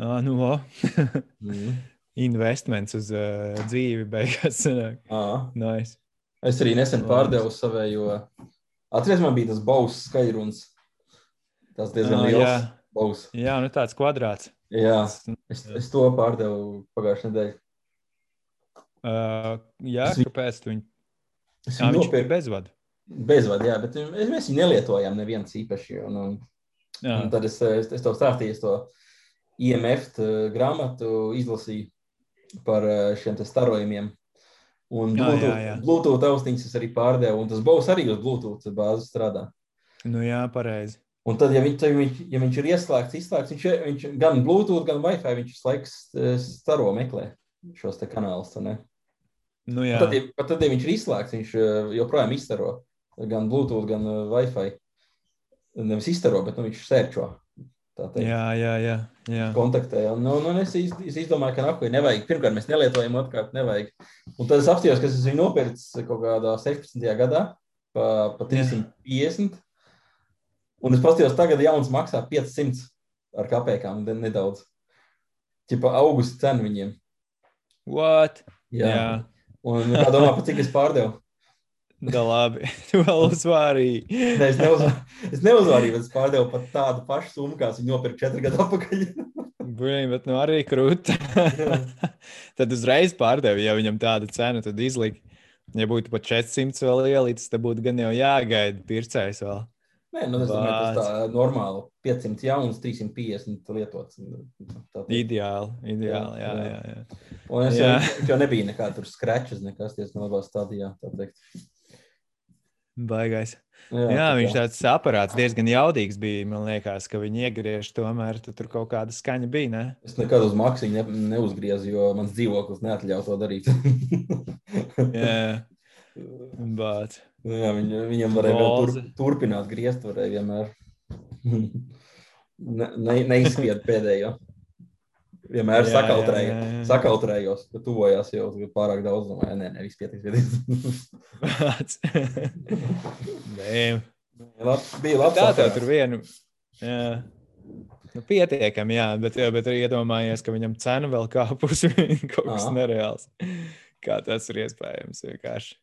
Ah, nu. Mm. investments uz uh, dzīvi beigās. Ā. Nice. Es arī nesen pārdevu savējo. Atceries, man bija tas bausas skaļrunis. Tas diezgan Ā, liels jā. baus. Jā, nu tāds kvadrāts. Jā, es, es to pārdevu pagājušajā nedēļā. Uh, jā, Es viņu- kāpēc tu viņu? Es Jā, viņu viņš bija nopirku bezvadu. bezvadu, jā, bet mēs, mēs viņu nelietojām neviens īpaši. Un, un, Jā, un tad es, es, es to stāstīju, es to IMF t- grāmatu izlasīju par eh, šiem starojumiem. Un Jā, Bluetooth, jā, jā. Bluetooth austiņas es arī pārdevu, un tas būs arī uz Bluetooth bāzes strādā. nu jā, pareizi. Un tad, ja, viņ, tad viņš, ja viņš ir ieslēgts, izslēgts, viņš, viņš gan Bluetooth, gan Wi-Fi, viņš eh, staro meklē šos te kanālus. Nu jā, Tad, ja, pat tad, ja viņš ir izslēgts, viņš eh, joprojām izstaro gan Bluetooth, gan eh, Wi-Fi. Nevis izstaro, bet nu, viņš sērčo. Teikt, jā, jā, jā, jā. kontaktē. Un, nu, nu, es, iz, es izdomāju, ka nahuj nevajag. Pirmkārt, mēs nelietojam, otrkārt, nevajag. Un tad es apstājos, ka es viņu nopirku kaut kādā 16. gadā pa, pa 350. Un es paskatījos, tagad jauns maksā 500 ar kapekām, ne- nedaudz. Tipa augusta cena viņiem. What? Jā. Jā, Un kā domā, pa cik es pārdevu? Da labi. Tu vēl uzvārīji. Ne, es, neuzvar, es neuzvarēju, bet es pārdevu pat tādu pašu summu, kā viņu nopirku četru gadu atpakaļ. Brīn, bet nu arī krūti. tad uzreiz pārdevi, ja viņam tāda cena, tad izlika. Ja būtu pat 400 vēl ielīdz, tad būtu gan jau jāgaida pircējs vēl. Nē, nu, es domāju, tas tā normāli. 500 jauns, 350 lietots. Tā teikt. Ideāli, ideāli. Jā, Jā, jā, jā. Un es jau, Jā. viņš jau nebija nekāds tur skrečs, nekas diezgan labā stadijā. tā teikt. Baigais. Jā, Jā, tā viņš tāds aparāts diezgan jaudīgs bija. Man liekas, ka viņi iegriež tomēr, tad tur kaut kāda skaņa bija. Ne? Es nekad uz maksiņu ne, neuzgriezu, jo mans dzīvoklis neatļauj to darīt. Jā, bet. Jā, viņ, viņam varēja tur, turpināt griezt, varēja vienmēr. Ne, ne, neizspied pēdējo. Vienmēr Jā, sakautrēju, jā, jā, sakautrējos, ka tuvojās jau pārāk daudz. Domāju, nē, nē, viss pietiks. Vāc. Damn. Lab, bija labi. Tā tev tur vienu. Jā. Nu, pietiekami, jā, bet, jā, bet arī iedomājies, ka viņam cena vēl kāpus. kaut kas Ā. nereāls. Kā tas ir iespējams? Vienkārši.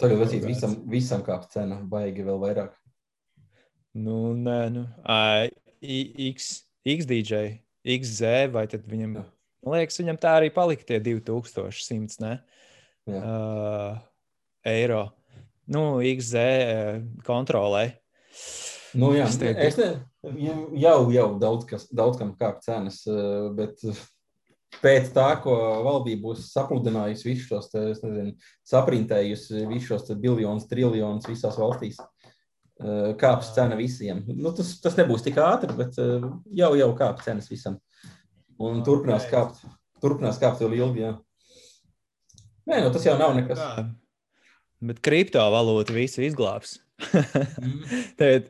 Tagad vajadzīgi visam, visam kāpt cena, baigi vēl vairāk. Nu, nē, nu. I- X, XDJ, XZ, vai tad viņam, Jā. man liekas, viņam tā arī palika tie 2100, ne? Uh, eiro. Nu, XZ uh, kontrolē. Nu, jā, Es teiktu- es ne, jau, jau daudz, kas, daudz kam kāp cenas, bet pēc tā, ko valdība būs sapludinājusi visus šos, nezinu, saprintējusi visus šos biljonus, triljonus visās valstīs, eh, kāps cena visiem. Nu, tas, tas nebūs tik ātri, bet eh, jau, jau kāp cenas visam. Un turpinās kāpt, turpinās kāpt vēl ilgi, jā. Nē, nu tas jau nav nekas. Tā. Bet kriptovalūta visu izglābs. Tad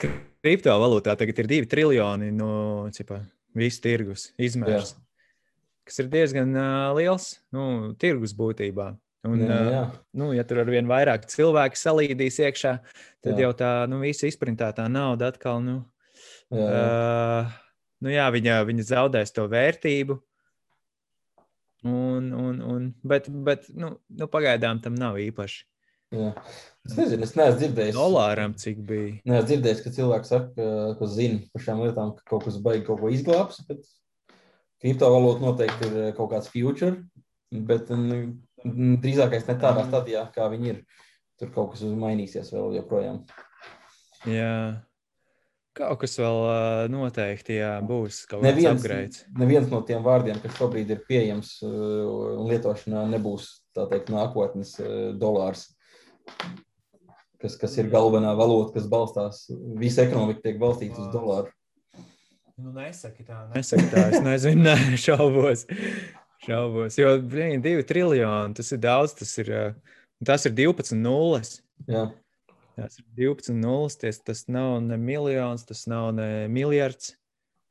kriptovalūtā tagad ir divi triljoni no cipa, visu tirgus izmērs, kas ir diezgan uh, liels nu, tirgus būtībā. Un, Jā, jā. nu, ja tur ar vien vairāk cilvēku salīdīs iekšā, tad Jā. jau tā nu, visa izprintētā nauda atkal, nu, jā, jā. uh, nu jā, viņa, viņa zaudēs to vērtību. Un, un, un, bet bet nu, nu, pagaidām tam nav īpaši. jā. Es nezinu, es neesmu dzirdējis. Dolāram cik bija? Nē, es dzirdēju, ka cilvēki saka, ka, zina par šīm lietām, ka kaut kas baigs kaut ko izglābs. Bet kriptovalūta noteikti ir kaut kāds future, bet drīzākais ne tādā stadijā, kā viņi ir. Tur kaut kas mainīsies vēl joprojām. Jā. Kaut kas vēl ā, noteikti jā, būs. Neviens, upgrades. neviens no tiem vārdiem, kas šobrīd ir pieejams un lietošanā, nebūs tā teikt, nākotnes eh, dolārs. Kas, kas ir galvenā valūta, kas balstās, visa ekonomika tiek balstīta uz dolāru. Nu, nesaki tā. Nesaki tā. Es nezinu, šaubos. Šaubos. Jo blīn, divi triljoni tas ir daudz. Tas ir, ā, tas ir 12 nulles. Jā, Tas ir 12 nulles. Tas, tas nav ne miljons, tas nav ne miljards.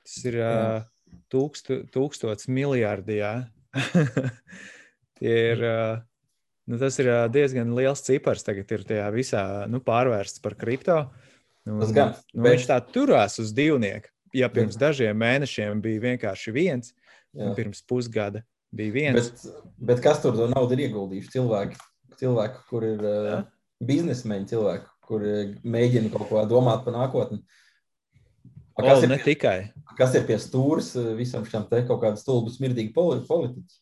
Tas ir Jā. uh, tūkstu, tūkstots miljardi. Jā. Tie ir, uh, nu, tas ir diezgan liels cipars. Tagad ir tajā visā nu, pārvērsts par kripto. Nu, Tas gan, Nu, bet- Viņš tā turās uz divnieku. ja pirms dažiem mēnešiem bija vienkārši viens, Jā. un pirms pusgada bija viens. Bet, bet kas tur to naudu ir ieguldījuši? Cilvēki, cilvēki kur ir uh, biznesmeņi, cilvēki, kur uh, mēģina kaut ko domāt par nākotni. A, O, Kas ir, ne tikai. kas ir pie stūres uh, visam šim te kaut kāda stulba, smirdīga poli- politiķa?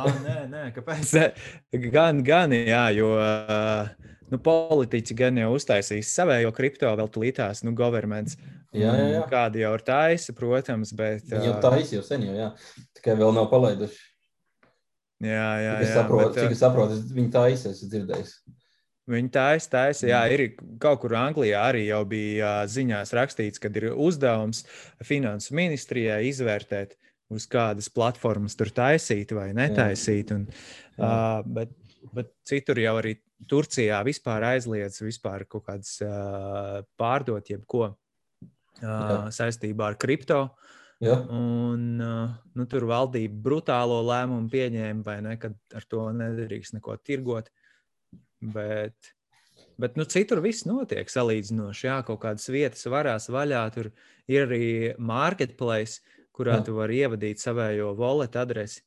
Ah, nē, nē, kāpēc? Gan, gan, jā, jo uh, nu, politiķi gan jau uztaisīs savējo kripto vēl tulītās, nu, governments. Jā, jā, jā. Kādi jau ir taisa, protams, bet. Viņi jau taisa jau sen, jau, jā. tikai vēl nav palaiduši. Jā, jā, Cik es jā. saprotu, bet, cik es saprotu, viņi taisa, esmu dzirdējis. Viņi taisa, taisa. Jā, Mm. ir kaut kur Anglijā arī jau bija ziņās rakstīts, ka ir uzdevums finansu ministrijai izvērtēt, uz kādas platformas tur taisīt vai netaisīt. Un, Jā. uh, bet, bet citur jau arī Turcijā vispār aizliedz vispār kaut kādas uh, pārdot jebko uh, Jā. saistībā ar kripto. Jā, Un, uh, nu, tur valdība brutālo lēmumu pieņēma, vai ne, ka ar to nedrīkst neko tirgot. Bet, bet nu, citur viss notiek salīdzinoši. Jā, kaut kādas vietas varās vaļā. Tur ir arī marketplace, kurā Jā. tu vari ievadīt savējo wallet adresi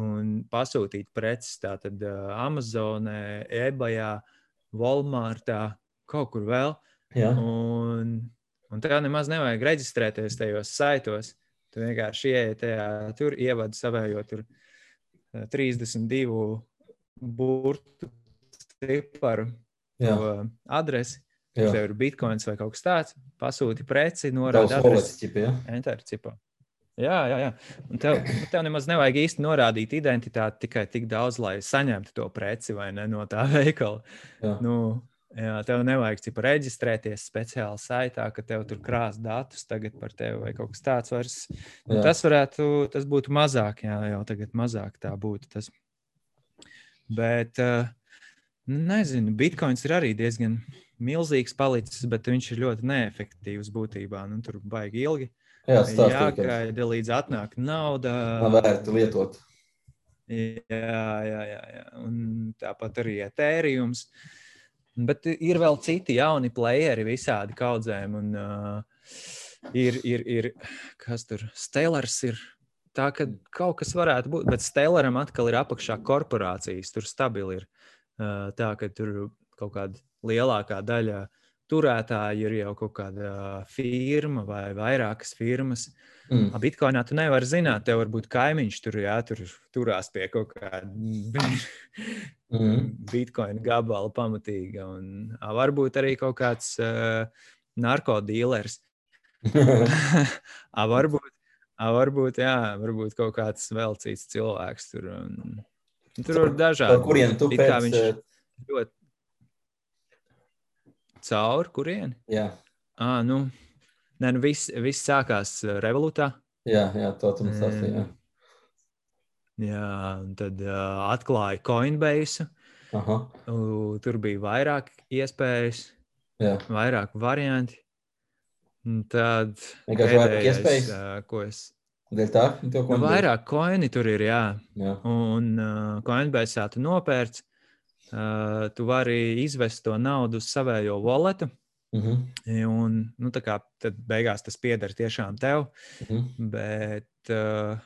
un pasūtīt preces. Tātad uh, Amazonē, eBayā, Walmartā, kaut kur vēl. jā. Un, un tev nemaz nevajag reģistrēties tajos saitos. Tu vienkārši ienāc tajā, tur ievadi savējo tur eh, 32 burtu ciparu adresi. jā. Tev ir bitkoins vai kaut kas tāds, pasūti preci, norādi adresi. Enter cipā. Jā, jā, jā. Un tev, nu, tev nemaz nevajag īsti norādīt identitāti tikai tik daudz, lai saņemtu to preci vai ne no tā veikala. Jā. Nu, jā, tev nevajag cipa reģistrēties speciāli saitā, ka tev tur krās datus tagad par tevi vai kaut kas tāds. Vairs. Nu, tas varētu, tas būtu mazāk, jā, jau tagad mazāk tā būtu. Tas. Bet, uh, nezinu, bitkoins ir arī diezgan milzīgs palicis, bet viņš ir ļoti neefektīvs būtībā. Nu, tur baigi ilgi. Jā, ka Jāgaida līdz atnāk nauda. nav vērts lietot. Jā, jā, jā, jā. Un tāpat arī etērijums. Bet ir vēl citi jauni playeri visādi kaudzēm. Un, uh, ir, ir, ir, kas tur Stellars ir. Tā kā kaut kas varētu būt, bet Stellaram atkal ir apakšā korporācijas. Tur stabili ir uh, tā, ka tur kaut kāda lielākā daļa turētāji ir jau kaut kāda firma vai vairākas firmas. Mm. Bitcoinā tu nevari zināt, tev var būt kaimiņš tur, jā, tur pie kaut kāda Mm. bitkoina gabala pamatīga. Un a, varbūt arī kaut kāds uh, narkotīlers. a, varbūt, a, varbūt, jā, varbūt kaut kāds vēl cits cilvēks tur. Un, tur ir dažādi. Par kurien tu pēc... viņš eh, ļoti caur kurieni? Jā, À, nu, nē, nu viss, viss sākās revolūtā. jā, jā, to tu mums stāstīji. jā. Un tad uh, atklāja Coinbase. Aha, Tur bija vairāk iespējas, jā. vairāk varianti. Un tad Vienkārši vairāk iespējas? ā, ko es. Dēļ tā, tev Nu, vairāk koini tur ir, jā. Jā, Un uh, Coinbase tu nopērc. Uh, tu vari izvest to naudu uz savējo walletu. mhm, Un, nu, tā kā tad beigās tas pieder tiešām tev. mhm. Bet, uh,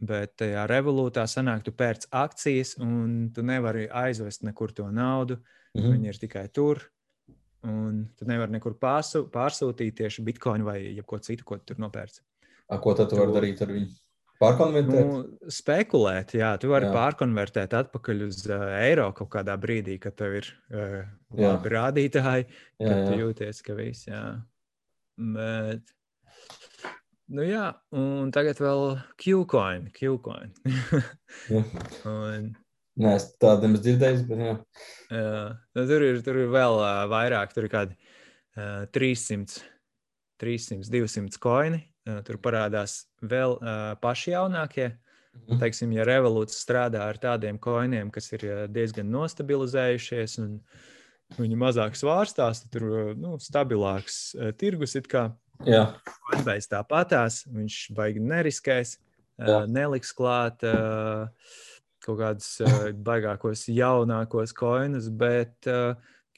bet tajā revolūtā sanāk, tu pērc akcijas, un tu nevari aizvest nekur to naudu. mhm. Viņi ir tikai tur. Un tu nevari nekur pārsū, pārsūtīt tieši bitkoinu vai jebko citu, ko tu tur nopērci. A, Ko tad tu vari Tu- darīt ar viņu? Pārkonvertēt? Nu, spekulēt, jā, tu vari Jā. jā. pārkonvertēt atpakaļ uz uh, eiro kaut kādā brīdī, kad tev ir uh, Jā. labi rādītāji, jā, kad tu jā. jūties, ka viss, jā. Bet, nu jā, un tagad vēl Qcoin, Qcoin. Jā. un, Nē, es tādu nemaz dzirdēju, bet jā. jā, nu, tur, ir, tur ir vēl uh, vairāk, tur ir kādi uh, 300, 300, 200 koini. Uh, tur parādās vēl uh, paši jaunākie. Mhm. Teiksim, ja revolūcija strādā ar tādiem koiniem, kas ir eh, diezgan nostabilizējušies un viņi mazāk svārstās, tad tur eh, nu, stabilāks tirgus ir kā Coinbase tāpatās. Viņš baigi neriskēs, Jā. neliks klāt kaut kādus baigākos jaunākos koinus, bet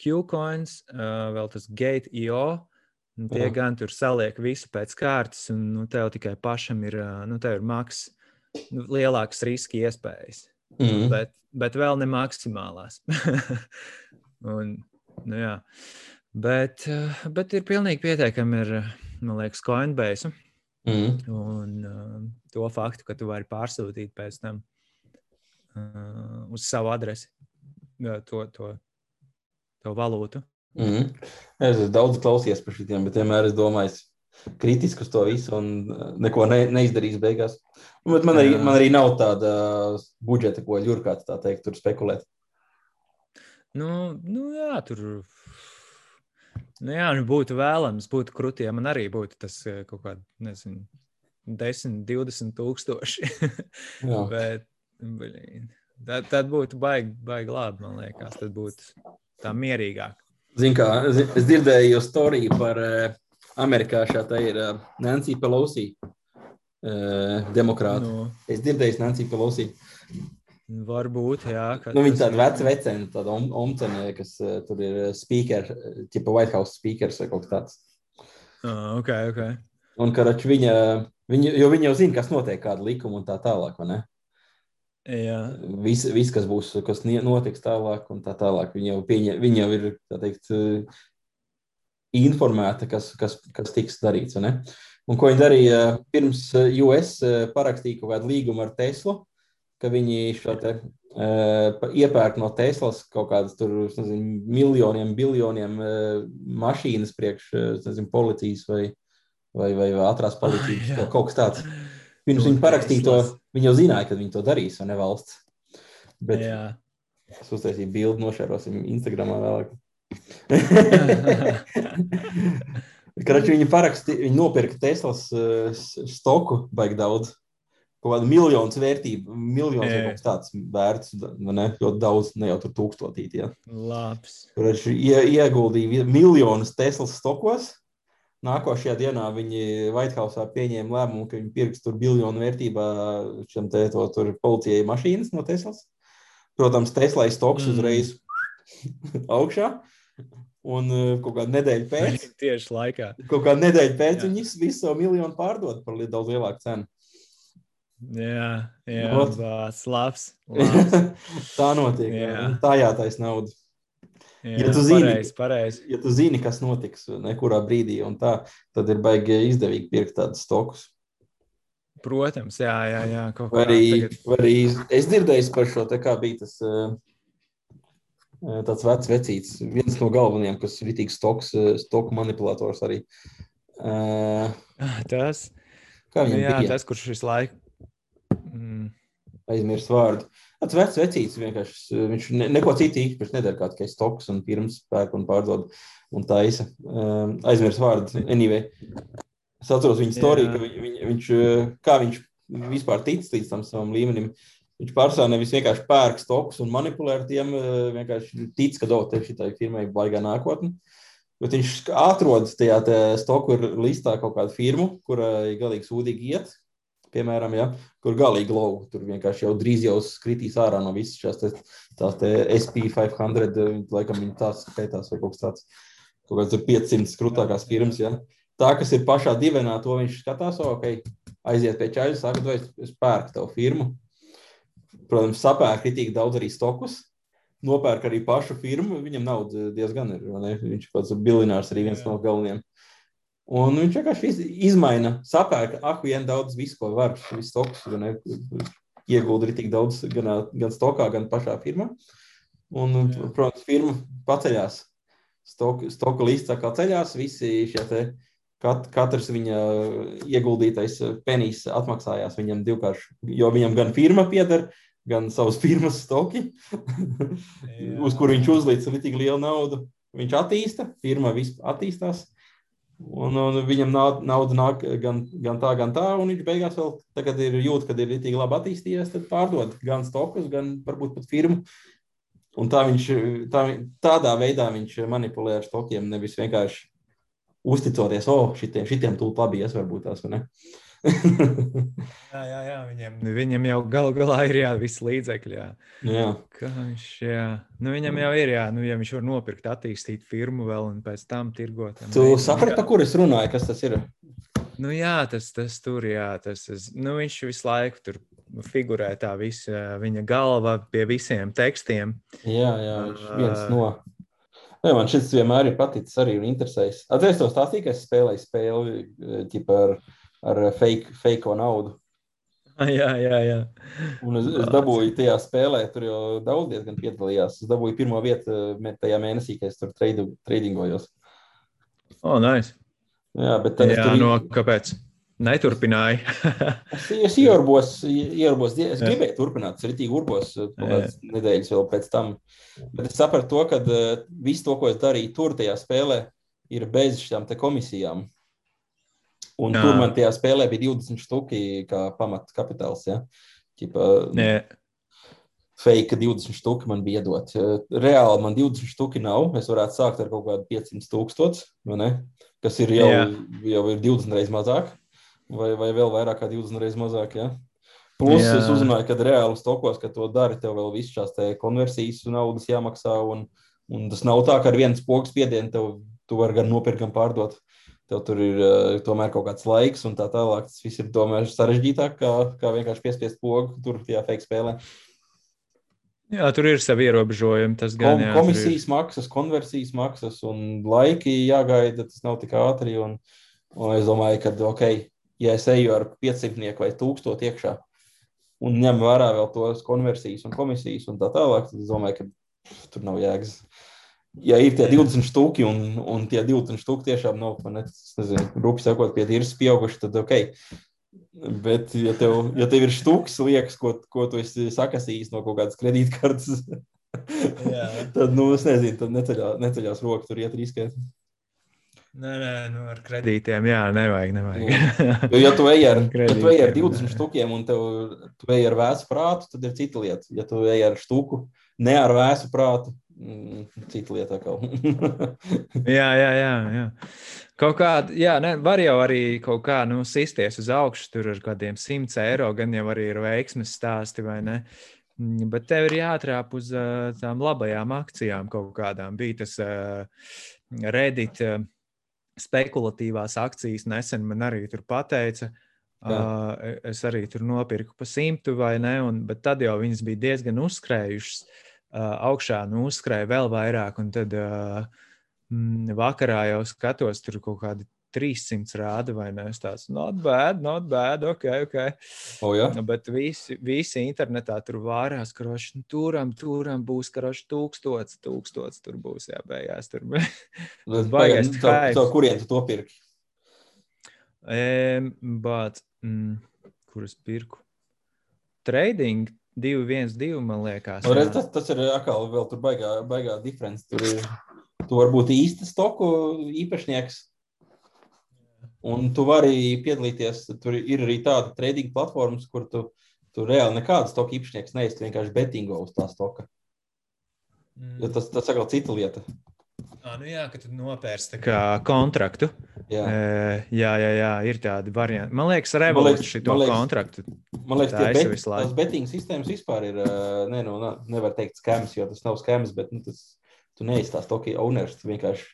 Qcoins, vēl tas Gate.io, tie Jā. gan tur saliek visu pēc kārtas, un nu, tev tikai pašam ir, nu, ir maks, nu, lielāks riski iespējas. Mm. Bet, bet vēl ne maksimālās. un, nu, jā. bet, bet ir pilnīgi pietiekami ar, man liekas, Coinbase. Mm. Un uh, to faktu, ka tu vari pārsūtīt pēc tam uh, uz savu adresi to, to, to valūtu. Mm. Es esmu daudz klausījies par šitiem, bet vienmēr es domāju, kritiski uz to visu un uh, neko ne, neizdarījis beigās. Bet man, arī, man arī nav tāda budžeta, ko ļurkāt, tā teikt, tur spekulēt. Nu, nu jā, tur. Nu, jā, nu būtu vēlams, būtu krūti, ja man arī būtu tas eh, kaut kāds, nezinu, 10, 20 tūkstoši. Bet, blīn, tad, tad būtu baigi, baigi labi, man liekas. Tad būtu tā mierīgāk. Zin, kā, es dzirdēju storiju par uh, Amerikā šā tā ir uh, Nancy Pelosi, uh, demokrāta. Nu. Nu, Es dzirdēju Nancy Pelosi. varbūt, jā. Nu, viņa tāda veca vecene, tāda om- omcene, kas uh, tur ir speaker, uh, tipa White House speakers vai kaut tāds. Ah, ok, ok. Un, karač, viņa, viņa, jo viņa jau zina, kas notiek, kāda likuma un tā tālāk, vai ne? Jā, Viss, vis, kas būs, kas notiks tālāk, un tā tālāk. Viņa jau, pieņem, viņa jau ir teikt, eh, informēta, kas, kas, kas tiks darīts. ne? Un ko viņi darīja pirms eh, US eh, parakstīja kaut kādu līgumu ar Teslu, ka viņi šo te, pa- iepērk no Teslas kaut kādas tur, nezinu, miljoniem, biljoniem eh, mašīnas priekš nezinu, policijas vai, vai, vai, vai ātrās policijas, jā. kaut, kaut kas tāds. Pirms viņi parakstīja to, viņi jau zināja, ka viņi to darīs, vai ne valsts. Bet jā. es uztaisīju bildi, nošērosim Instagramā vēlāk. Kraču viņi parakstīja, viņi nopirka Teslas uh, stoku baigi daudz. Kaut kāda miljonus vērtību, miljonus kaut kas tāds vērts, ne? Ļoti daudz, ne jau tur tūkstotīt, jā. Labs. Kraču ie, ieguldīja miljonus Teslas stokos. Nākošajā dienā viņi Whitehausā pieņēma lēmumu, ka viņi pirks tur biljonu vērtībā šiem te to tur policijai mašīnas no Teslas. Protams, Teslai stoks Mm. uzreiz augšā. Un uh, kaut kādu nedēļu pēc, Tieši laikā. kaut kādu nedēļu pēc Jā. viņi visu savu miljonu pārdod par daudz lielāku cenu. Jā, jā Ot. bāc, labs. labs. tā notiek. Jā. Tā jātais nauda. Jā, Ja tu zini- pareizi, pareizi. Ja tu zini, kas notiks, ne kurā brīdī, tā, tad ir baigi izdevīgi pirkt tādus stokus. Protams, jā, jā, jā. Kaut kā arī, arī es dzirdēju par šo, kā bija tas uh, tāds vecs vecīts, viens no galvenajiem, kas ir rītīgs stoks, uh, stoku manipulators arī. Uh, Tas, kā viņam jā, bija? tas, kurš visu laiku. Mm, aizmirst vārdu. Tas vecs vecīts vienkārši, viņš ne, neko citu īpaši nedara, kā tikai stoks un pirms pērk un pārdod un taisa. Um, aizmirst vārdu. Anyway. Es atceros viņa storiju, ka viņ, viņ, viņš, uh, kā viņš vispār tic līdz tam savam līmenim. Viņš pārsvarā nevis vienkārši pērk stokus un manipulē ar tiem, uh, vienkārši tic, ka dot šitai firmai baigā nākotne. Bet viņš atrod tajā stoku listā kaut kādu firmu, kurai galīgi sūdīgi iet. Piemēram, ja, kur galīgi low. Tur vienkārši jau drīz jau skritīs ārā no visas šīs te SP500, eh, laikam viņi tās skaitās vai kaut kas tāds. Kaut kāds tur 500 krūtākās firmas. Ja. Tā, kas ir pašā divenā, to viņš skatās, ok, aiziet pie čaļa, saka, vai es, pērku tavu firmu. Protams, sapērk tik daudz arī stokus. Nopērk arī pašu firmu. Viņam nauda diezgan ir. Viņš ir pats bilinārs, arī viens Jā. no galvenajiem. Un viņš vienkārši izmaina, sapērk, ah, vien daudz visu, ko var. Vai ne? iegulda arī tik daudz gan, gan stokā, gan pašā firmā. Un, Jā. protams, firma paceļās. Stoku, stoku līdzi tā kā ceļās, visi šie te, kat, katrs viņa ieguldītais penijs atmaksājās viņam divkārši, jo viņam gan firma pieder, gan savas firmas stoki, uz kur viņš uzlīdz tik lielu naudu. Viņš attīsta, firma vispār attīstās. Un, un viņam nauda, nāk gan, gan tā, gan tā, un viņš beigās vēl tagad ir jūt, kad ir tik labi attīstījies, tad pārdod gan stokus, gan varbūt pat firmu. Un tā viņš, tā, tādā veidā viņš manipulē ar stokiem, nevis vienkārši uzticoties, o, oh, šitiem, šitiem tūlīt labi ies, varbūt tās, vai ne? jā, jā, jā viņam, viņam jau galu galā ir jā, visi līdzekļi. Jā. jā. Viņš, jā. Nu, viņam jau ir, jā, nu, ja viņš var nopirkt, attīstīt firmu vēl un pēc tam tirgot. Tu saprati, par kur es runāju, kas tas ir? Nu, jā, tas, tas tur, jā, tas, tas, nu, viņš visu laiku tur figurē tā visa viņa galva pie visiem tekstiem. Jā, jā, viens no. Jā, man šis vienmēr ir paticis arī un interesējis. Atcerieties, to stāstīju, ka es spēlēju spēli ķipa, ar, ar fake, fake naudu. Jā, jā, jā. Un es, es dabūju tajā spēlē, tur jau daudz diezgan piedalījās. Es dabūju pirmo vietu tajā mēnesī, kad es tur tradingojos. O, oh, nice. Jā, bet tad jā, tur... no kāpēc? Neturpināju. es es ierbos, ierbos, es gribēju turpināt, es arī urbos nedēļas vēl pēc tam. Bet es sapratu to, ka viss to, ko es darīju tur tajā spēlē, ir bez šām komisijām. Un Jā. tur man tajā spēlē bija 20 štuki kā pamata kapitāls. Ja? Ķipa. Fake 20 štuki man bija iedot. Reāli man 20 štuki nav. Es varētu sākt ar kaut kādu 500 tūkstošu, kas ir jau, Jā. jau ir 20 reizes mazāk vai, vai vēl vairāk kā 20 reizes mazāk. Ja? Plus Jā. es uzzināju, ka reāli stokos, ka to dari, tev vēl viss šās konversijas naudas jāmaksā. Un, un tas nav tā, ka ar vienu spogu spiedienu tev tu vari gan nopirkt, gan pārdot. Tev tur ir uh, tomēr kaut kāds laiks, un tā tālāk. Tas viss ir tomēr sarežģītāk, kā, kā vienkārši piespiest pogu tur tajā fake spēlē. Jā, tur ir savi ierobežojumi. Tas gan Kom, jā, komisijas ir... maksas, konversijas maksas un laiki jāgaida. Tas nav tik ātri. Un, un es domāju, ka ok, ja es eju ar 500 vai 1000 iekšā un ņem vērā vēl tos konversijas un komisijas un tā tālāk, tad es domāju, ka tur nav jēgas. Ja ir tie 20 stūki un, un tie 20 stūki tiešām nav, ne, rupi sakot, pie tīras pieauguši, tad ok. Bet, ja tev, ja tev ir stūks, liekas, ko, ko tu esi sakasījis no kaut kādas kredītkartes, tad, nu, es nezinu, tad neceļā, neceļās roka tur iet riskēt. Nē, nē, nu ar kredītiem, jā, nevajag. nevajag. jo, ja tu ej ar, ja tu ej ar 20 nē. štukiem un tev, tu ej ar vēsu prātu, tad ir cita lieta. Ja tu ej ar štuku, ne ar vēsu prātu, cita lieta jā, jā, jā, jā. Kaut kā, jā, ne, var jau arī kaut kā nu, sisties uz augšu, tur ar kādiem 100 eiro, gan jau arī ir veiksmes stāsti, vai ne? Mm, bet tev ir jātrāp uz uh, tām labajām akcijām kaut kādām. Bija tas uh, Reddit. Uh, spekulatīvās akcijas nesen man arī tur pateica. Jā. Uh, es arī tur nopirku pa simtu vai ne, un, bet tad jau viņas bija diezgan uzskrējušas. Augšā nu, uzskrēja vēl vairāk, un tad uh, vakarā jau skatos, tur kaut kādi 300 rāda, vai ne? Es tāds, not bad, not bad, ok, ok. Oh, ja? Bet visi, visi internetā tur vārās, ka roši nu, turam, turam būs, ka roši tūkstots, tūkstots tur būs, jā, beigās tur. Baigais, tā, tā, kurien tu to pirki? Um, but, mm, kuras pirku? Trading 212, man liekas. No, redz, tas, tas ir atkal vēl tur baigā, baigā diference. Tur ir, tu vari būt īsta stoku īpašnieks Un tu vari piedalīties, tur ir arī tāda trading platformas, kur tu, tu reāli nekādas stoka īpašnieks neesi, vienkārši betingo uz tā stoka. Mm. Jo tas, tas atkal cita lieta. À, nu jā, ka tu nopērci kontraktu. Jā. Jā, jā, jā, ir tādi varianti. Man liekas, Revolution šo kontraktu. Man liekas, tie bet, tās betting sistēmas vispār ir, ne, nu, nevar teikt skams, jo tas nav skams, bet nu, tas, tu neesi tās toki owners, vienkārši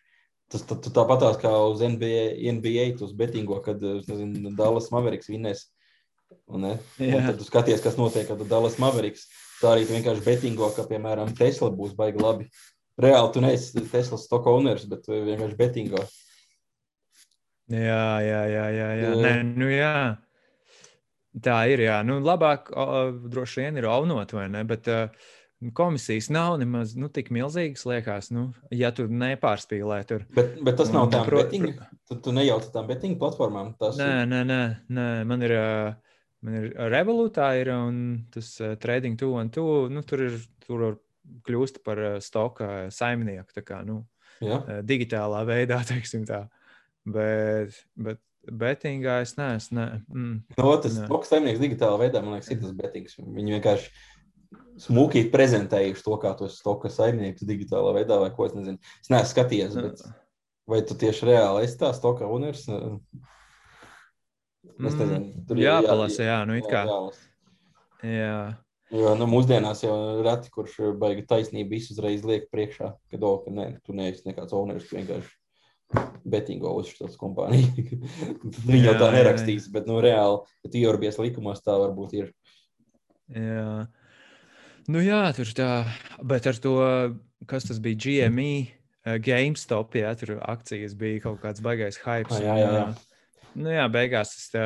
Tas tā, tāpatās kā uz NBA, NBA uz betingo, kad nezinu, Dallas Mavericks vinnēs. Un, ne? un tad tu skaties, kas notiek, kad Dallas Mavericks. Tā arī vienkārši betingo, ka, piemēram, Tesla būs baigi labi. Reāli tu neesi Tesla stock owners, bet vienkārši betingo. Jā, jā, jā, jā. jā. Nē, nu jā. Tā ir, jā. Nu, labāk o, droši vien ir aunot, vai ne? Bet, uh, komisijas nav nemaz nu, tik milzīgas, liekas, nu, ja tu nepārspīlē tur. Bet, bet tas nav tāds betting. Tu, tu nejauci tām betting platformām. Tas nē, nē, nē, nē, man ir. Man ir revolūtā, ir un tas uh, trading two and two. Nu, tur ir tur kļūst par uh, stoka saimnieku. Kā, nu, ja. uh, digitālā veidā, teiksim tā. Bet, bet betingā es neesmu. Ne, mm, no, tas stoka saimnieks digitālā veidā, man liekas, ir tas betings. Viņi vienkārši smuki prezentējuši to, kā esi stoka saimnieks digitālā veidā, vai ko es nezinu. Es neesmu skatījies, bet vai tu tieši reāli esi tā stoka univers? Es nezinu, tur jā, palasa, jā, nu it kā. jālasa. Jā. Jo nu, mūsdienās jau reti, kurš baigi taisnību visu uzreiz liek priekšā, ka, do, ka ne, tu neesi nekāds owneris, vienkārši betingo uzšķirtas kompānija. Viņi jau Jā, tā jā, nerakstīs, bet nu reāli, ja tu ieurbies likumos, tā varbūt ir. Jā. Nu jā, tur tā, bet ar to, kas tas bija GME, eh, GameStop, jā, tur akcijas bija kaut kāds baigais hype. Ah, jā, jā, jā. Nu jā, beigās es tā,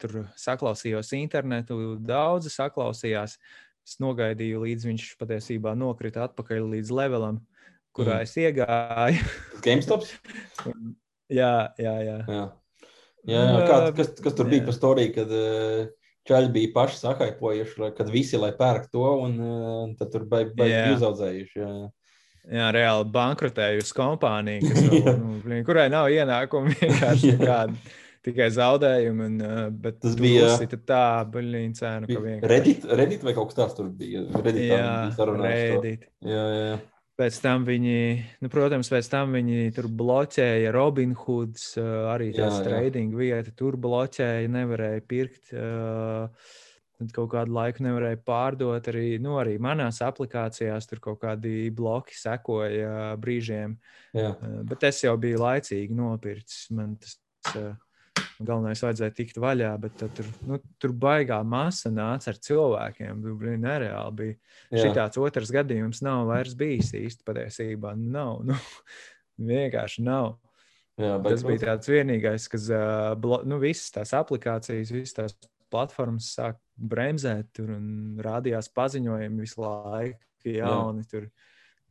tur saklausījos internetu, daudzi saklausījās. Es nogaidīju, līdz viņš patiesībā nokrita atpakaļ līdz levelam, kurā Mm. es iegāju. GameStops? jā, jā, jā. Jā. Jā, jā. Kā, kas, kas tur bija Jā. par storiju, kad uh, čaļi bija paši sakaipojuši, kad visi lai pērk to, un uh, tad tur baigi baig Jā. uzaudzējuši. Jā. Jā, reāli bankrotējusi kompānija, kas nu, kurai nav ienākumu vienkārši Jā. Tikai zaudējumi, un, uh, bet Tas bija- tā, buļļiņa cēnu, vienkārši. Reddit, Reddit vai kaut kas tāds tur bija? Redditā Jā. Reddit. Jā, jā. Pēc tam viņi, nu, protams, pēc tam viņi tur bloķēja Robinhoods, uh, arī tās trading vieta. Tur bloķēja, nevarēja pirkt. Uh, Tad kaut kādu laiku nevarēja pārdot. Arī, nu, arī manās aplikācijās tur kaut kādi bloki sekoja brīžiem. jā. Bet es jau biju laicīgi nopircis. Man tas galvenais vajadzēja tikt vaļā, bet tad tur, nu, tur baigā masa nāca ar cilvēkiem. Tu, blin, Nereāli bija. jā. Šitāds otrs gadījums nav vairs bijis īsti patiesībā. Nav. Nu, vienkārši nav. jā Bet, tas bija tāds vienīgais, kas nu, visas tās aplikācijas, visas tās platformas sāk bremzēt tur un rādījās paziņojumi visu laiku. Jauni, tur,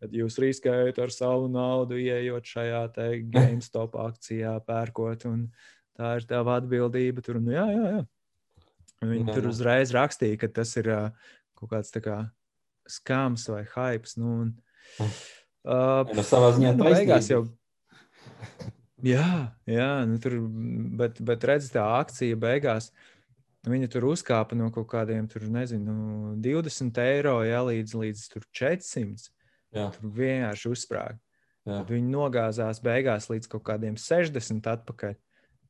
tad jūs riskējat ar savu naudu, ieejot šajā GameStop akcijā, pērkot. un Tā ir tava atbildība. Tur, nu, jā, jā, jā. Viņi Jā, tur uzreiz rakstīja, ka tas ir uh, kaut kāds kā skams vai hype. Nu, un, uh, Nu, savā ziņā nu, beigās jau. Jā, jā nu, tur, bet, bet redz, tā akcija beigās. Viņa tur uzkāpa no kaut kādiem, tur, nezinu, 20 eiro jā, līdz, līdz tur 400. Jā, Tur vienkārši uzsprāga. viņi nogāzās beigās līdz kaut kādiem 60 atpakaļ.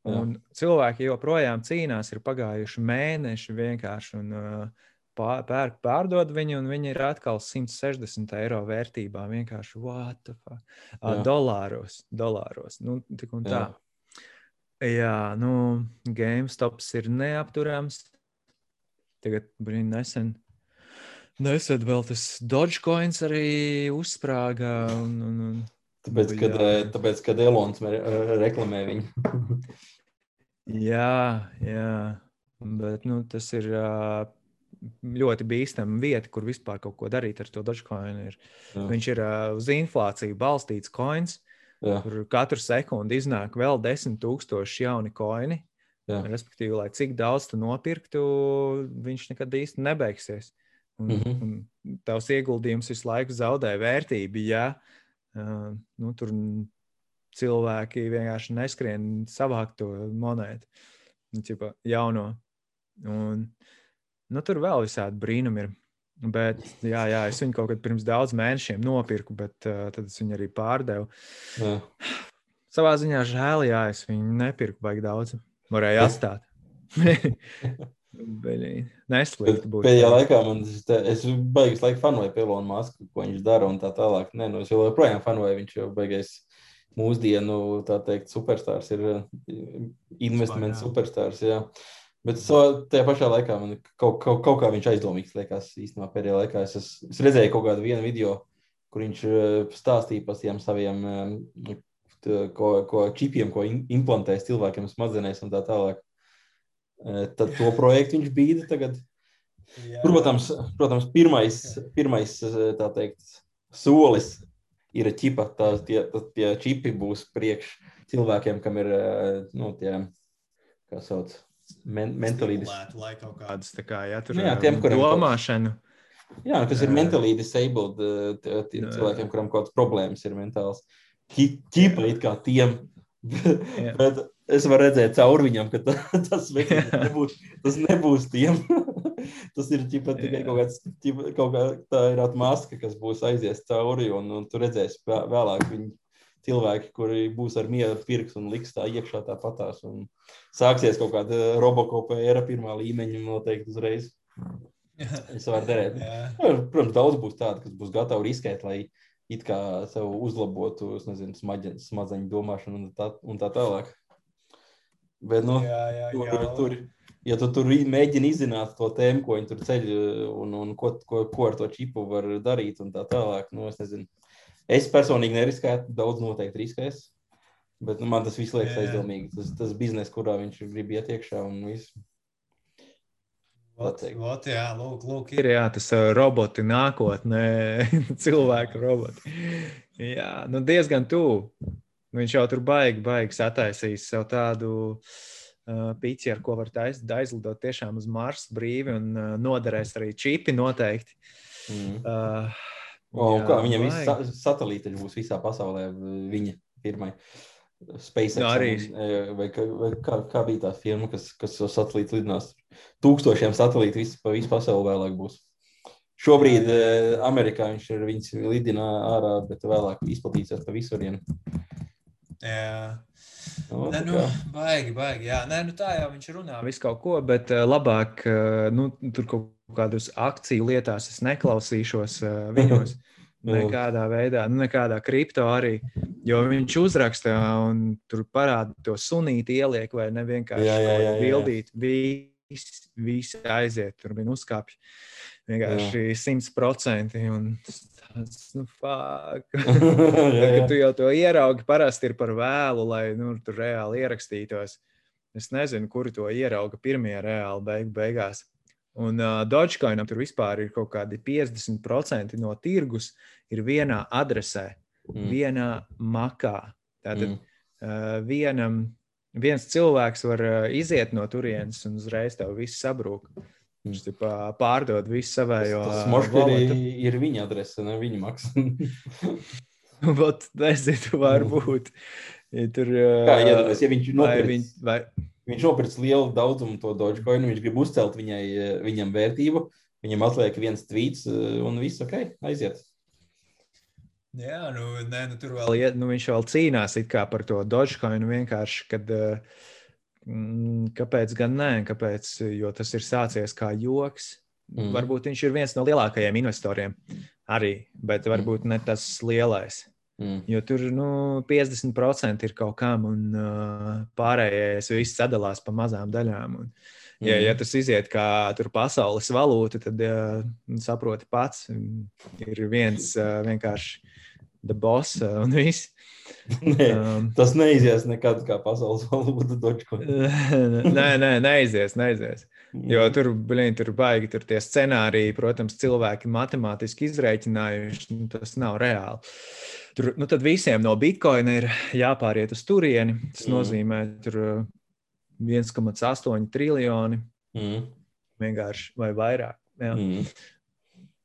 Jā. Un cilvēki joprojām cīnās, ir pagājuši mēneši vienkārši. Un, uh, pērk, pārdod viņu, un viņi ir atkal 160 eiro vērtībā. Vienkārši what? Uh, Jā. dolāros, dolāros. Nu, tik un tā. Jā, nu, GameStops ir neapturams. Tagad, brīn, nesen. Nesen vēl tas Dogecoins arī uzsprāga. Un, un, un, Tāpēc, kad, eh, tāpēc, kad Elons me- eh, reklamē viņu. Jā, jā. Bet nu, tas ir ļoti bīstama vieta, kur vispār kaut ko darīt ar to Dogecoin. Ir. Jā. Viņš ir uz inflāciju balstīts coins. Jā, Tur katru sekundi iznāk vēl desmit tūkstoši jauni koini. jā. Respektīvi, lai cik daudz tu nopirktu, viņš nekad īsti nebeigsies. Un, mm. -hmm. un tavs ieguldījums visu laiku zaudē vērtību. Ja uh, nu, tur cilvēki vienkārši neskrien savākt to monētu, nu, ķipa, jauno. Un, nu, tur vēl visādi brīnumi ir. Bet, jā, jā, es viņu kaut kad pirms daudz mēnešiem nopirku, bet uh, tad es viņu arī pārdevu. jā. Savā ziņā žēl, jā, es viņu nepirku baigi daudz. Varēja atstāt. Neslikti būtu. Pēdējā laikā man tas te, es baigus laiku fanoju pie Elona Maska, ko viņš dara un tā tālāk. Nē, nu, es joprojām fanoju, viņš jau beigais mūsdienu, tā teikt, superstārs ir eh, investment jā. superstārs, jā. Bet so, tajā pašā laikā man kaut, kaut, kaut kā viņš aizdomīgs liekas īstenībā pēdējā laikā. Es, es, es redzēju kaut kādu vienu video, kur viņš eh, stāstīja par tiem saviem eh, ko, ko čipiem, ko implantēs cilvēkiem smadzenēs un tā tālāk. Tad to projektu viņš bīda tagad. Protams, protams pirmais, pirmais teikt, solis ir čipa. Tā, tie, tie čipi būs priekš cilvēkiem, kam ir nu, tie, kā sauc, men. Stimulētu, Lai kaut kādas tā kā, ja tur Nu jā, tiem, kuriem kaut- domāšanu. Jā, kas ir Jā. mentally disabled tie- tie Jā, jā. cilvēkiem, kuriem kaut kādas problēmas ir mentāls. Ķi- Čipa it kā tiem. Jā. Bet es varu redzēt cauri viņam, ka ta- tas vecītis nebūs, tas nebūs tiem. tas ir ķipa, tikai kaut kāds, ķipa, kaut kā tā ir atmaska, kas būs aizies cauri, un, un tu redzēsi vē- vēlāk viņu cilvēki, kuri būs ar mieru pirks un liks tā iekšā tāpatās. Un sāksies kaut kāda robokopa era pirmā līmeņa noteikti uzreiz. Es varu derēt. Protams, daudz būs tādu, kas būs gatavi riskēt, lai it kā sev uzlabotu nezinu, smaģen, smadzeņu domāšanu un tā, un tā tālāk. Bet, nu, Jā, jā, tur, jā. tur, ja tu tur mēģini izzināt to tēmu, ko viņi tur ceļ un, un ko, ko, ko ar to čipu var darīt un tā tālāk, nu, es nezinu. Es personīgi neriskētu, daudz noteikti riskēs. Bet nu, man tas viss liekas aizdomīgi. Tas, tas bizness, kurā viņš grib iet iekšā un viss. Ot, ot, jā, lūk, lūk, ir jā, tas roboti nākotnē, cilvēku roboti. Jā, nu diezgan tuvu. Viņš jau tur baigi, baigi sataisījis sev tādu uh, pīci, ar ko var taisīt, aizlidot tiešām uz Marsa brīvi un uh, noderēs arī čipi noteikti. Mm. Uh, un jā, kā viņam visi sa satelīti būs visā pasaulē, viņa firmai. SpaceX. Nu, arī. un, Vai, kā, vai kā, kā bija tā firma, kas, kas uz satelītu lidinās? Tūkstošiem satelītu vis, pa visu pasauli vēlāk būs. Šobrīd Amerikā viņš ir viņas lidina ārā, bet vēlāk izplatīsies pa visurienu. Jā. Nu, Nē, nu, baigi, baigi. Jā, Nē, nu, tā jau viņš runā visu kaut ko, bet uh, labāk uh, nu, tur kaut kādus akciju lietās es neklausīšos uh, viņos. Nu. Nekādā veidā, nu, nekādā kripto arī. Jo viņš uzraksta un tur parāda to sunīti, ieliek vai ne vienkārši Jā, jā, jā, jā. bildīt. Viss, viss aiziet, tur bija uzkāpj. Vienkārši simt procenti. Tas, nu, fuck. Tad, kad tu jau to ieraugi, parasti ir par vēlu, lai nu, tur reāli ierakstītos. Es nezinu, kuri to ierauga pirmie reāli beig, beigās. Un uh, Dogecoinam tur vispār ir kaut kādi 50% no tirgus ir vienā adresē, mm. Vienā makā. Tātad mm. uh, vienam, viens cilvēks var uh, iziet no turienes un uzreiz tev viss sabrūk. Viņš tipā pārdod visu savējo. Tas ā, moškā ir, viņa adrese, ne viņa maksa. Vat, nezinu, varbūt. Ja tur, uh, Kā iedomāties, ja viņš nopirks, viņ, vai, viņš nopirks lielu daudzumu to Dogecoin, viņš grib uzcelt viņai, viņam vērtību, viņam atliek viens tvīts un viss ok, aiziet. Jā, nu, nē, nu, tur vēl iet, nu, viņš vēl cīnās it kā par to Dogecoin vienkārši, kad, mm, kāpēc gan nē, kāpēc, jo tas ir sācies kā joks. Mm. Mm. Varbūt viņš ir viens no lielākajiem investoriem arī, bet varbūt ne tas lielais. Mm. Jo tur nu, 50% ir kaut kam, un uh, pārējais viss sadalās pa mazām daļām. Un, ja, Mhm. ja tas iziet kā tur pasaules valūta, tad uh, saproti pats, ir viens uh, vienkārši the boss uh, un viss. Nē, Um, tas neizies nekad kā pasaules valoda Dogecoin. nē, nē, neizies, neizies. Jo tur, blīn, tur baigi tur tie scenāriji, protams, cilvēki matemātiski izreikinājuši, nu, tas nav reāli. Tur, nu, tad visiem no bitkoina ir jāpāriet uz turieni. Tas Mhm. nozīmē, tur uh, 1,8 triljoni Mm. vienkārši vai vairāk. Jā. Mm.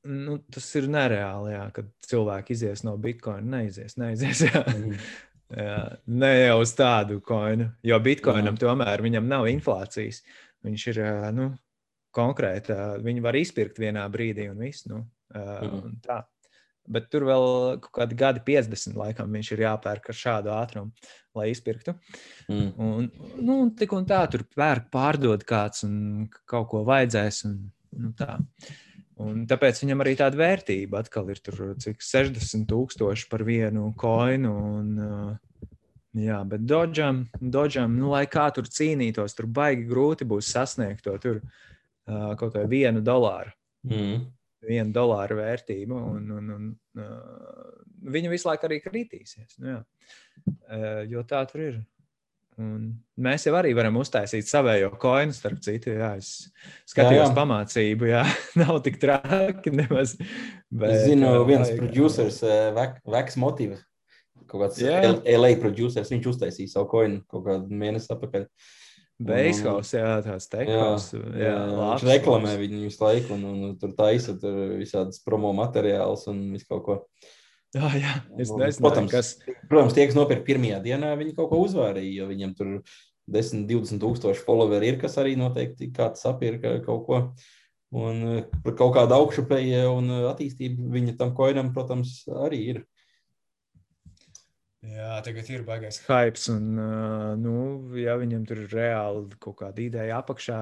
Nu, tas ir nereāli, jā, kad cilvēki izies no bitkoina. Neizies, neizies. Jā. Mm. Jā, ne jau uz tādu koinu, jo bitkoinam tomēr viņam nav inflācijas. Viņš ir nu, konkrēti, ā, viņu var izpirkt vienā brīdī un viss. Nu, Mhm. un tā. Bet tur vēl kaut kādi gadi, 50, laikam, viņš ir jāpērk ar šādu ātrumu, lai izpirktu. Mm. Un, nu, un tik un tā, tur pērk, pārdod kāds un kaut ko vajadzēs. Un, nu, tā. Un tāpēc viņam arī tāda vērtība atkal ir tur, cik 60 tūkstoši par vienu koinu. Un, uh, jā, bet Dodžam, Dodžam nu, lai kā tur cīnītos, tur baigi grūti būs sasniegt to tur uh, kaut vai vienu dolāru. Mm. Vienu dolāru vērtību, un, un, un uh, viņa visu laiku arī kritīsies. Nu, jā. uh, jo tā tur ir. Un mēs jau arī varam uztaisīt savējo koinu, starp citu. Jā, es skatījos Jā, jā. pamācību, jā, nav tik traki nemaz. Es zinu, viens vajag- producers, Veks Motīvs, kaut kāds Jā. LA producers, viņš uztaisīja savu koinu kaut kādu mēnesi atpakaļ. Beishaus, jā, tāds teikums. Jā, jā, labs viņš reklamē viņu visu laiku, un, un tur taisa tur visādas promo materiālus un visu kaut ko. Jā, jā, es Un, nezinu, protams, kas. Protams, tie, kas nopirka pirmajā dienā, viņi kaut ko uzvārīja, jo viņam tur 10, 20 tūkstoši followeri ir, kas arī noteikti kāds sapirka kaut ko. Un eh, par kaut kādu augšupēju un eh, attīstību viņa tam koinam, protams, arī ir. Jā, tagad ir baigais hypes, un, uh, nu, ja viņam tur ir reāli kaut kāda ideja apakšā,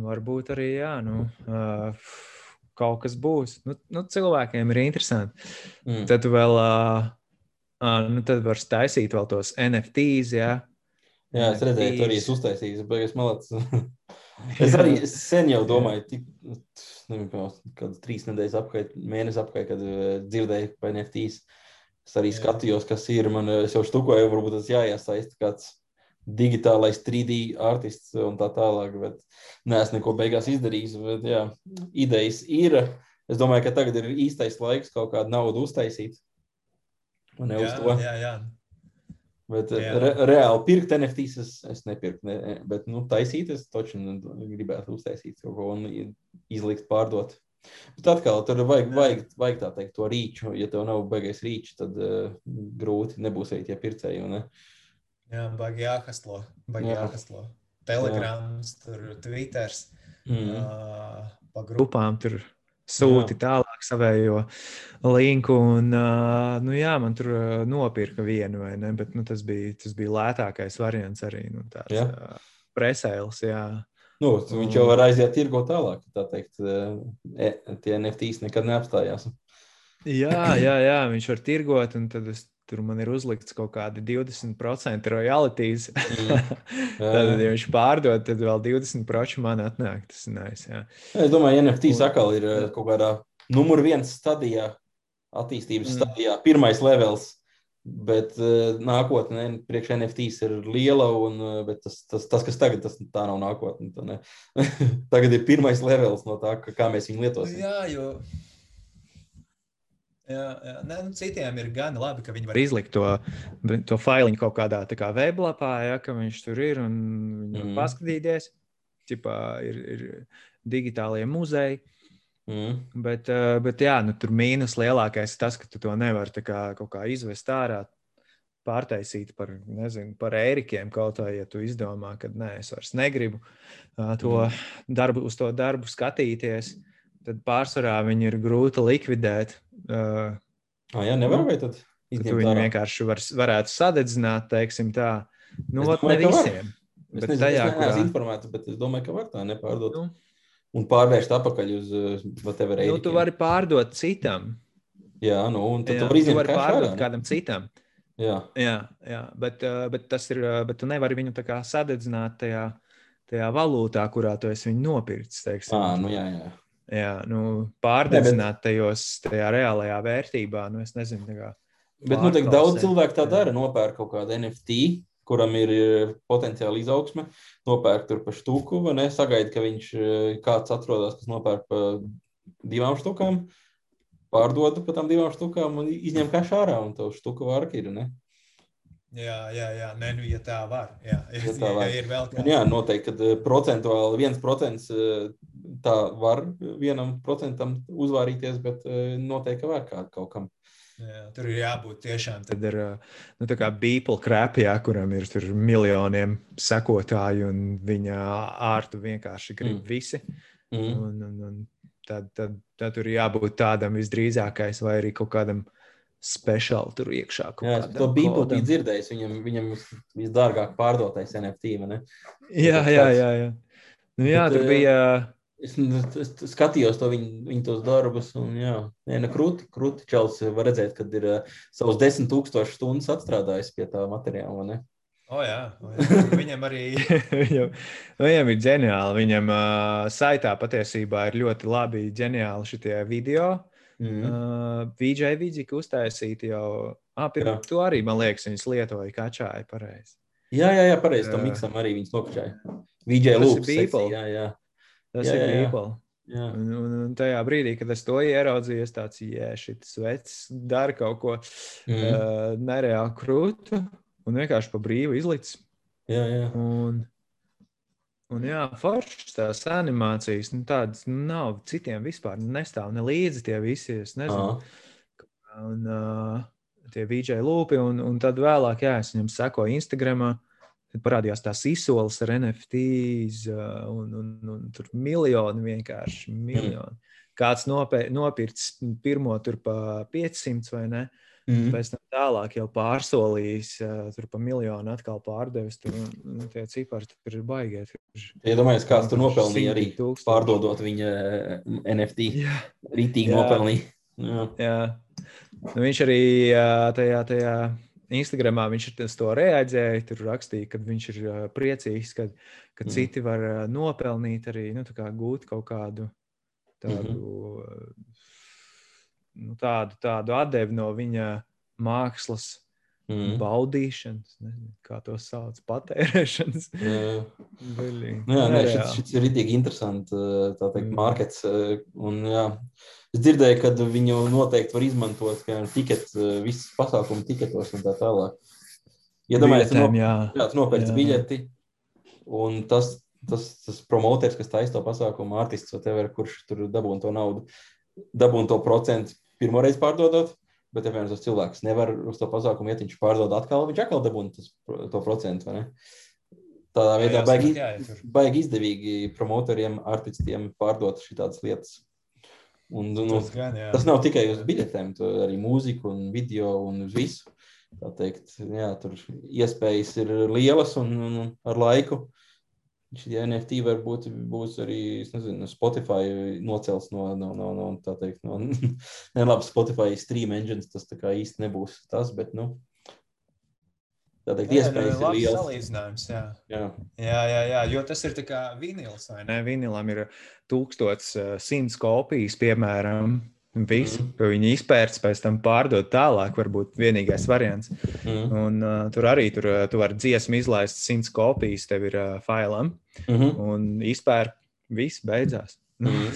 varbūt arī, jā, nu, uh, kaut kas būs. Nu, nu, cilvēkiem ir interesanti. Mm. Tad vēl, uh, uh, nu, tad var taisīt vēl tos NFTs, jā. Jā, es redzēju, tur arī uztaisījis, bet es malācu. es arī sen jau domāju, tik, nezinu, kādas trīs nedēļas apkārt, mēnesi apkārt, kad dzirdēju par NFTs. Es arī Jā. skatījos, kas ir. Man jau štukoja, varbūt tas jāiesaista kāds digitālais 3D artists un tā tālāk. Bet neesmu neko beigās izdarījis. Bet, jā, idejas ir. Es domāju, ka tagad ir īstais laiks kaut kādu naudu uztaisīt. Un jā, uz to. Jā, jā. Bet jā. re, reāli pirkt NFTs es, es nepirku. Ne, bet nu, taisīt, es taču gribētu uztaisīt kaut ko un izlikt, pārdot. Bet atkal, tur vajag, vajag, vajag tā teikt, to rīču. Ja tev nav baigais rīčs, tad uh, grūti nebūs arī tie pircēji. Ne? Jā, baigi jāhastlo. Baigi Jā. jāhastlo. Telegrams, Jā. tur Twitters. Mm. Uh, pa grupām tur sūti jā. tālāk savējo linku. Un, uh, nu, jā, man tur uh, nopirka vienu, vai ne? Bet nu, tas, bija, tas bija lētākais variants arī. Nu, tāds, uh, presēls, jā. Nu, viņš jau var aiziet tirgo tālāk. Tā teikt, e, tie NFTs nekad neapstājās. Jā, jā, jā, viņš var tirgot, un tad es, tur man ir uzlikts kaut kādi 20% royalties. Tad, ja viņš pārdod, tad vēl 20% man atnāk. Tas ir nice, jā. Es domāju, NFTs atkal ir kaut kādā numur viens stadijā, attīstības mm. stadijā, pirmais levels Bet uh, nākotnē priekš NFTs ir liela, un, uh, tas, tas, tas, kas tagad, tas tā nav nākotne. Tā tagad ir pirmais levels no tā, kā mēs viņu lietosim. Jā, jo. Jā, jā. Nē, nu, citiem ir gan labi, ka viņi var izlikt to, to failu kaut kādā kā weblapā, ja, ka viņš tur ir un viņi var mm. paskatīties. Ķipā, ir, ir digitālie muzeji. Mm. Bet, eh, bet jā, nu, tur mīnus lielākais ir tas, ka tu to nevari kā, kaut kā izvest ārā, pārtaisīt par, nezinu, par ērikiem kaut kā, ja tu izdomā, ka nē, es vairs negribu to mm. darbu, uz to darbu skatīties. Tad pārsvarā viņi ir grūti likvidēt. Uh, ah, jā, nevar vai tad? Tu viņu vienkārši var, varētu sadedzināt, teiksim tā. Nu, es domāju, ne visiem. Es nezinu, tajā, es neesmu kurā... informēts, bet es domāju, ka var tā nepārdot. Nu, un pārvērst atpakaļ uz whatever. Nu, tu vari pārdot citam. Jā, nu, un tad jā, tu vari izņemt vari pārdot ārā, kādam citam. Jā, jā, jā bet, bet tas ir, bet tu nevari viņu tā kā sadedzināt tajā, tajā valūtā, kurā tu esi viņu nopircis. Teiksim. À, nu, jā, jā. Jā, nu, pārdedzināt tajos, tajā reālajā vērtībā, nu, es nezinu. Kā, bet, nu, daudz cilvēku tā dara, nopērk kaut kādu NFT, kuram ir potenciāli izaugsme, nopērk tur pa štuku, vai ne? Sagaida, ka viņš kāds atrodas, kas nopērk pa divām štukām, pārdod pa tām divām štukām un izņem kašā ārā, un to štuku vārka ir, ne? Jā, jā, jā. Nē, nu, ja tā var. Jā, ja tā var. Ja ir vēl kāds. Jā, noteikti, ka procentuāli viens procents tā var vienam procentam uzvārīties, bet noteikti, ka var kādu kaut kam. Jā, tur ir jābūt tiešām tādam nu, tā beeple krāpjā, kuram ir miljoniem sekotāju, un viņa ārtu vienkārši grib mm. visi. Mm. Un, un, un tad, tad, tad tur ir jābūt tādam visdrīzākais, vai arī kaut kādam speciāli tur iekšā. Jā, to beeple bija dzirdējis. Viņam, viņam visdārgāk pārdotais NFT. Jā, jā, jā. jā. Nu, jā, Bet, tur bija. Uh, Es, es skatījos to viņu, viņu tos darbus, un jā, nē, ne krūti, krūti čels var redzēt, kad ir uh, savus desmit tūkstošus stundas atstrādājis pie tā materiāla, ne? O, jā, o, jā. Viņam arī viņam, viņam ir ģeniāli. Viņam uh, saitā patiesībā ir ļoti labi, ģeniāli šitie video. Mm. Uh, VJ Vidžika uztaisīti jau. Ah, pirms to arī, man liekas, viņas lietoja kačāju pareizi. Jā, jā, jā pareizi. Tam miksam arī viņas nokačāja. VJ Lūps. Jā, jā. Tas jā, ir Apple. Un, un, un tajā brīdī, kad es to ieraudzīju, es tāds - šis vecs dara kaut ko mm. uh, nereāli krūtu un vienkārši pa brīvu izlicis. Jā, jā. Un, un jā, foršas tās animācijas, nu, tādas nu, nav citiem vispār nestāv ne līdzi tie visi. Es nezinu. Aha. Un, uh, tie VJ lūpi, un, un tad vēlāk, jā, es viņam sekoju Instagramā. Tad parādījās tās izsoles ar NFTs, un, un, un tur miljoni vienkārši miljoni. Mm. Kāds nopē, nopircis pirmo tur pa 500 vai ne? Mm. Pēc tam tālāk jau pārsolījis, tur pa miljonu atkal pārdevis. Tur nu, tie cipari tur ir baigie. Iedomājieties, ja kāds tur nopelnīja arī tūkstoši. pārdodot viņa NFT. Jā. Rītīgi jā. nopelnīja. Jā. jā. Nu, viņš arī tajā, tajā Instagramā viņš to reaģēja. Tur rakstīja, ka viņš ir priecīgs, ka, ka mm. citi var nopelnīt arī nu, kā gūt kaut kādu tādu, mm -hmm. nu, tādu, tādu atdevi no viņa mākslas. Mm. Baudīšanas, nezinu, kā to sauc, patērēšanas. Jā, jā nē, šis, šis ir rītīgi interesants, mm. markets. Un, jā, Es dzirdēju, ka viņu noteikti var izmantot kā tiket, visas pasākumu tiketos un tā tālāk. Iedomājieties, ja tu, no, tu nopērci biļeti, un tas, tas, tas promoters, kas taisa to pasākumu, artists vai tever, kurš tur dabūna to naudu, dabūna to procentu pirmoreiz pārdodot, bet, ja viens cilvēks nevar uz to pasākumu iet, viņš pārdod atkal, viņš atkal dabūna tas, to procentu? Tādā veidā baigi, baigi izdevīgi promotoriem, artistiem pārdot šādas lietas. Un, nu, tas, gan, jā. tas nav tikai uz biļetēm, tur arī mūzika un video un uz visu. Tā teikt, jā, tur iespējas ir lielas un, un ar laiku. Šie NFT varbūt būs arī nezinu, Spotify nocels no, no, no, no tā teikt, no nelabas Spotify stream engines. Tas tā kā īsti nebūs tas, bet, nu, Tā teikt, jā, iespējas ir liels. Salīdzinājums, jā. Jā. jā, jā, jā, jo tas ir kā vinils, vai ne? Vinilam ir 1100 kopijas, piemēram. Visu, mm. Viņi izpērts, pēc tam pārdot tālāk, varbūt vienīgais variants. Mm. Un, uh, tur arī tur, uh, tu vari dziesmu izlaist 100 kopijas, tev ir uh, failam, mm -hmm. un izpērk, viss beidzās. Mm.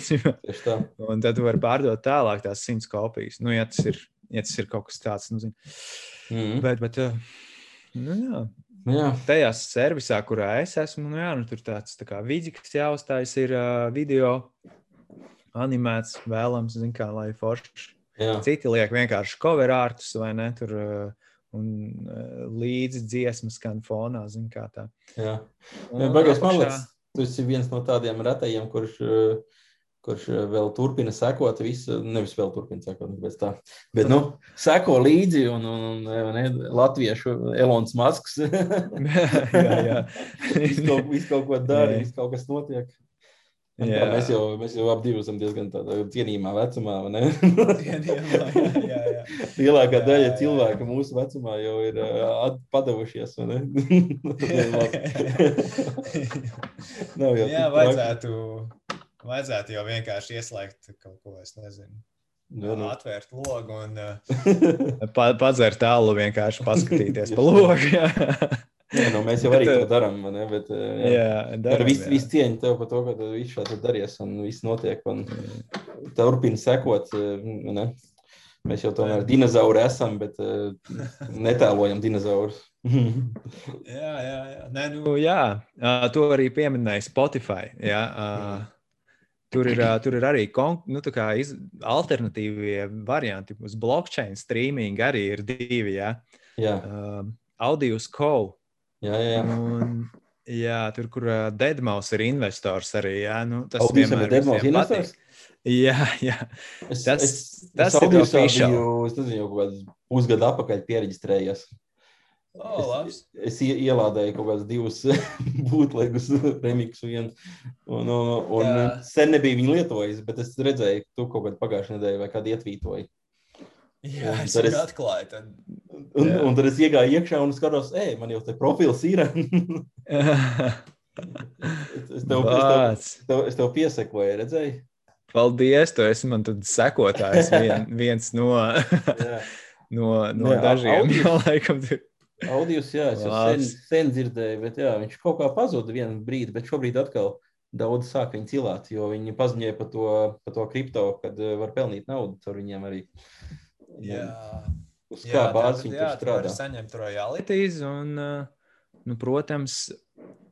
un tad tu vari pārdot tālāk tās 100 kopijas. Nu, ja tas ir, ja tas ir kaut kas tāds, nu, zin. mm. bet, bet uh, Nu, jā. Jā. Tajā servisā, kurā es esmu, nu, jā, nu, tur tāds tā kā vidīgs jāuzstājas, ir uh, video animēts, vēlams, zin, kā, lai forši. Jā. Citi liek vienkārši cover ārtus vai ne tur. Uh, Un uh, līdzi dziesmas skan fonā, zina, kā tā. Jā, jā bagāts man liekas, tu esi viens no tādiem retajiem, kurš uh, kurš vēl turpina sekot visu, nevis vēl turpina sekot, bet tā, bet, nu, seko līdzi un, un, un ne, latviešu Elons Masks. jā, jā. visu, kaut, visu kaut ko dara, visu kaut kas notiek. Jā. Mēs jau, mēs jau divi esam diezgan cienījumā vecumā. cienījumā, jā, jā, jā. Lielākā daļa jā, jā. cilvēku mūsu vecumā jau ir uh, padavušies. Nav jau jā, vajadzētu. Vajadzētu jau vienkārši ieslēgt kaut ko, es nezinu. Nu, nu. Atvērt logu un uh, pa, padzert tālu, vienkārši paskatīties pa logu. Jā. Jā, nu, mēs jau arī to darām. Bet, jā, jā, daram, ar visu, visu cieņu tev par to, ka tu visu šādi daries un viss notiek. Un turpini sekot. Ne? Mēs jau tomēr dinozauri esam, bet netēlojam dinozaurus. jā, jā, jā. Nē, nu, jā. Uh, to arī pieminēja Spotify. Jā, Tur ir, tur ir arī nu, iz, alternatīvie varianti. Uz blockchain streaming arī ir divi. Ja? Jā. Uh, Audius Co. Jā, jā. Un, jā, tur, kur uh, Deadmau5 ir investors arī. Jā, nu, tas vienmēr ir Deadmau5 Jā, jā. Es, tas, es, tas es ir official. Biju, es nezinu, jau kaut kāds pusgadu apakaļ pieregistrējies. Oh, es, es ielādēju kaut kādus divus būtlegus, remixu vienu. Un, un, un Jā. sen nebija viņu lietojis, bet es redzēju, ka tu kaut kādā pagājušajā nedēļā vai kādā ietvītoji. Jā, un es arī atklāju. Tad... Un, Jā. un tad es iegāju iekšā un skatos, ej, man jau te profils ir. es, tev, es, tev, es, tev, es tev piesekoju, redzēji? Paldies, tu esi man sekotājs vien, viens no, no, no Jā, dažiem. Jā, laikam, tur. Audijus, jā, es jau sen, sen dzirdēju, bet jā, viņš kaut kā pazuda vienu brīdi, bet šobrīd atkal daudz sāk viņu cilāt, jo viņi paziņoja par to, par to kripto, kad uh, var pelnīt naudu ar viņiem arī. Jā. Uz kā bāzes viņi jā, tur strādā? Saņemt royalties un, nu, protams,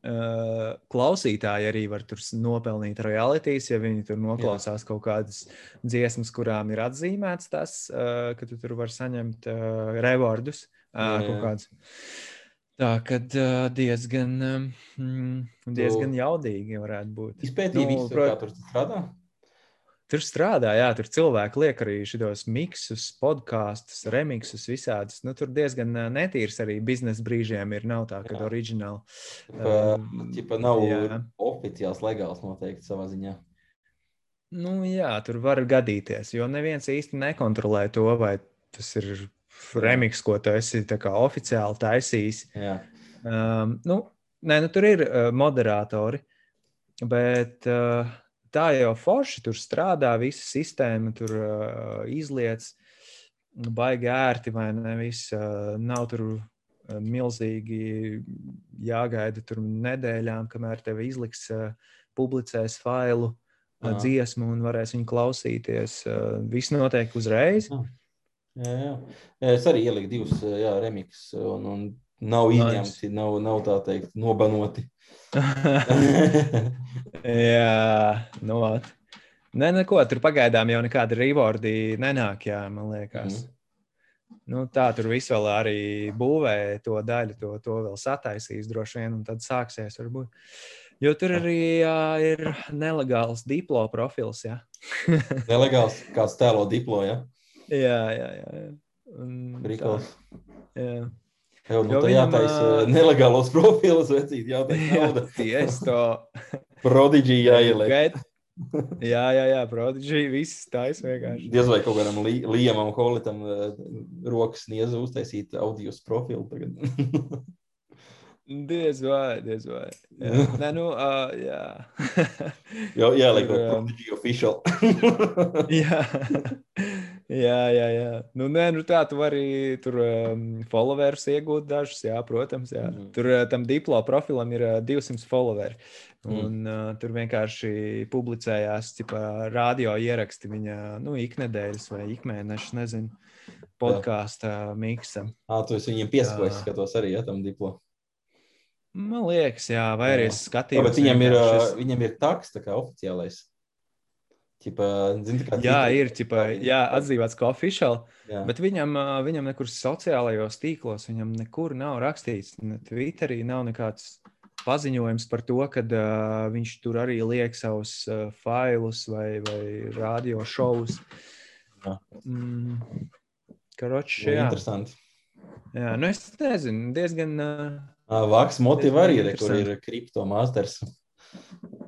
Uh, klausītāji arī var tur nopelnīt royalties, ja viņi tur noklausās Jā. kaut kādas dziesmas, kurām ir atzīmēts tas, uh, ka tu tur var saņemt uh, rewardus uh, kaut kādus. Tā kad uh, diezgan, um, diezgan jaudīgi varētu būt. Izpētīja Nu, prot- kā tur strādā. Tur strādā, jā, tur cilvēki liek arī šos miksus, podkāstus, remixus, visādus. Nu, tur diezgan netīrs arī biznesa brīžiem ir. Nav tā, ka Jā. oriģināli. Ka, Um, nav jā. oficiāls, legāls noteikti savā ziņā. Nu, jā, tur var gadīties, jo neviens īsti nekontrolē to, vai tas ir remix, ko tu esi tā kā oficiāli taisījis. Jā. Um, nu, nē, nu, tur ir uh, moderatori, bet uh, tā jau forši tur strādā, visa sistēma tur uh, izlietas, baigi ērti vai ne. Viss, uh, nav tur milzīgi jāgaida tur nedēļām, kamēr tev izliks, uh, publicēs failu. uh. Dziesmu un varēs viņu klausīties. Uh, viss notiek uzreiz. Jā, jā. jā, es arī ieliku divus jā, remix, un, un nav Nice. izņemti, nav, nav tā teikt, nobanoti. Jā, nu, vat. Nē, neko, tur pagaidām jau nekāda rewardi nenāk, jā, man liekas. Mhm. Nu, tā tur viss vēl arī būvē to daļu, to, to vēl sataisīs droši vien, un tad sāksies varbūt. Jo tur arī jā, ir nelegāls diplo profils, jā. Nelegāls, kāds tēlo diplo, ja? jā, jā, jā. jā. Tā, Brīkals. Jā, Jau, nu, Jo tā viņam, jātaisa ā, nelegālos profilus, vecīt, jātaisa jā nauda. tieši to. Prodigy jāieliek. Gaid- Jā, jā, jā, prodigy, viss taisa vienkārši. Diez vai kaut kādam li Liamam Holitam uh, rokas sniedz uztaisīt audijos profilu tagad. Diez vai, diez vai. Jā, Nē, nu, uh, jā. Jāliek Tur, kaut um, Prodigy official. jā. Jā, jā, jā. Nu, nē, nu tā tu vari tur um, followers iegūt dažus, jā, protams. Jā. Mhm. Tur uh, tam diplo profilam ir uh, 200 followeri. Mhm. Un uh, tur vienkārši publicējās ķipa, radio ieraksti viņa nu, iknedēļas vai ikmēneša, nezinu, podkāstu miksam. Ā, tu esi viņiem piesakojis, skatos arī, ja, tam diplo. Man liekas, jā, vai arī es skatījos. bet viņam ir, es- viņam ir taks, tā kā oficiālais. Ķipa, zini, Jā, Twitter. ir ķipa, jā, atzīmēts kā oficiāli, bet viņam, viņam nekur sociālajos tīklos, viņam nekur nav rakstīts. Ne Twitterī nav nekāds paziņojums par to, ka uh, viņš tur arī liek savus uh, failus vai, vai radio šovus. Mm, Karoči, jā. Interesanti. jā, nu es nezinu, diezgan. Uh, Vaks motiva arī, re, kur ir kripto masters.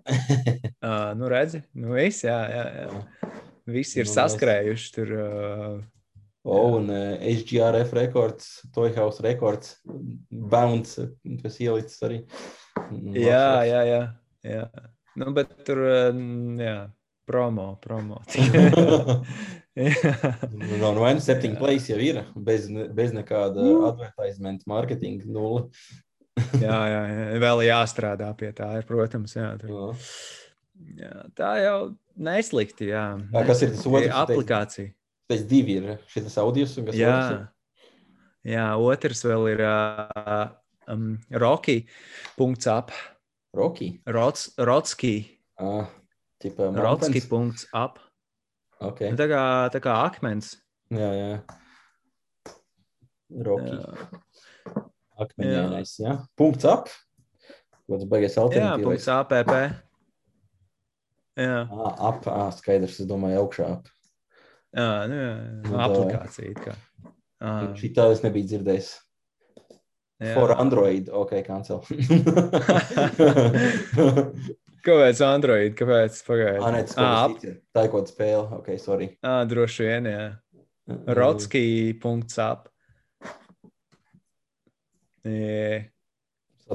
uh, nu redzi, nu viss, jā, jā, jā. Visi ir Nu, saskrējuši tur. Uh, O, un uh, HGRF rekords, Toy House rekords, Bounce, tas ielicis arī. Mm, Jā, jā, jā. jā. Nu, bet tur, jā, promo, promo. Nu, no septiņa Jā. place jau ir, bez, bez nekāda Nu. advertisement, marketing, nulle. jā, jā, jā, vēl jāstrādā pie tā, ir, protams. Jā, tur. Jā. jā, tā jau neslikti. Jā, Ā, kas ir tas otrs? Aplikācija. Pēc divi ir šis audios, un kas Jā, otrs ir? jā, otrs vēl ir uh, um, Rocky.up. Rocky. Rots, Rotski. Ah, tipa mountains? Rotski.up. Ok. Nu, Tā kā, tā kā akmens. Jā, jā. Rocky. Jā. Akmeņainais, jā. Punkts ap. Kāds baigies Jā, alternatīvais. punkts APP. Jā, Ah, ap, ah, skaidrs, es domāju, augšā ap. jā, nu, jā. Nu, tā. aplikācija. kā. Ā, Šī tā es nebiju dzirdējis. jā. For Android, ok, cancel. Kāpēc Android? Kāpēc? Pagaidiet. Ah, nē, tas kaut ap-. Tā ir kaut kāda spēle, ok, sorry. Ā, droši vien, jā. Rotski.up. Jā.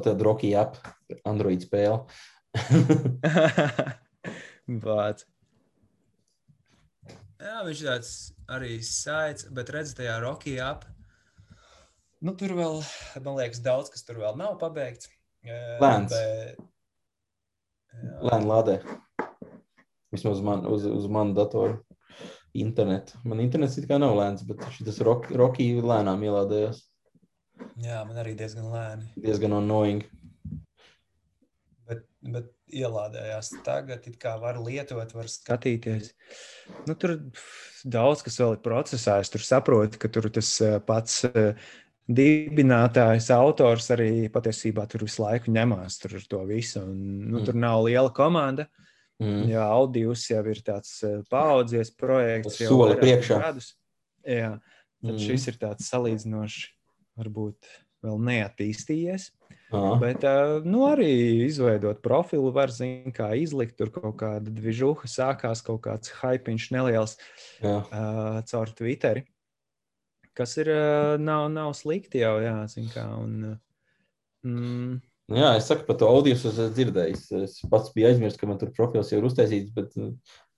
Tad Rocky ap, Android spēle. Vāc. Jā, viņš tāds arī saits, bet redz, tajā Rocky ap. Nu, tur vēl, man liekas, daudz kas tur vēl nav pabeigts. Jā, Lēns. Bet... Jā, Lēni lādē. Vismaz man, uz, uz manu datoru. Internetu. Man internets it kā nav lēns, bet šis rock, Rocky lēnām ielādējās. Jā, man arī diezgan lēni. Diezgan annoying. Bet, bet ielādējās tagad, it kā var lietot, var skatīties. Nu, tur daudz kas vēl ir procesā. Es tur saprotu, ka tur tas eh, pats eh, dibinātājs, autors arī patiesībā tur visu laiku ņemās tur to visu. Un, nu, tur nav liela komanda. Mm. Jā, Audijus jau ir tāds eh, paudzies projekts. jau Soli priekšā. Gadus. Jā, tad Mm. šis ir tāds salīdzinoši, varbūt vēl neattīstījies. Ā, Bet nu, arī izveidot profilu, var zināt, kā izlikt. Tur kaut kāda dižuha sākās, kaut kāds hypiņš neliels jā. uh, caur Twitteri. Kas ir uh, nav, nav slikti jau, jā, zin kā. Un, uh, mm, Nu, jā, es saku par to audio, es esmu dzirdējis. Es pats biju aizmirsis, ka man tur profils jau ir uztaisīts, bet uh,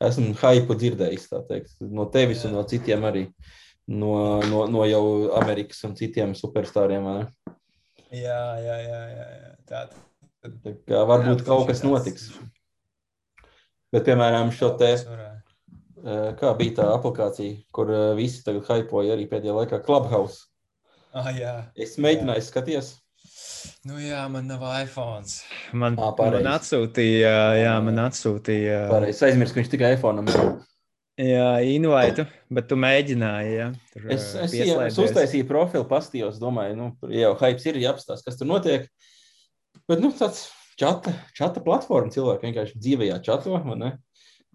esmu hypu dzirdējis tā teikt, no tevis un Jā. no citiem arī. No, no, no jau Amerikas un citiem superstariem. jā, jā, jā, jā, jā. Tā, Tā kā Varbūt Jā, kaut kas tāds- notiks. Bet, piemēram, šo te, uh, kā bija tā aplikācija, kur visi tagad hypoja arī pēdējā laikā Clubhouse. Ah, jā. Es mēģināju skatīties. Nu, jā, man nav iPhone. Man, pareizi. man atsūtīja, jā, man atsūtīja. Pareizi, aizmirsu, ka viņš tikai iPhone. ir. Jā, invaitu, bet tu mēģināji. Jā, tur, Es, es, jā, es uztaisīju profilu, pastījos, domāju, nu, ja jau hype ir jāapstāsta, kas tur notiek. Bet nu, tāds čata, čata platforma cilvēki vienkārši dzīvajā vai Ne?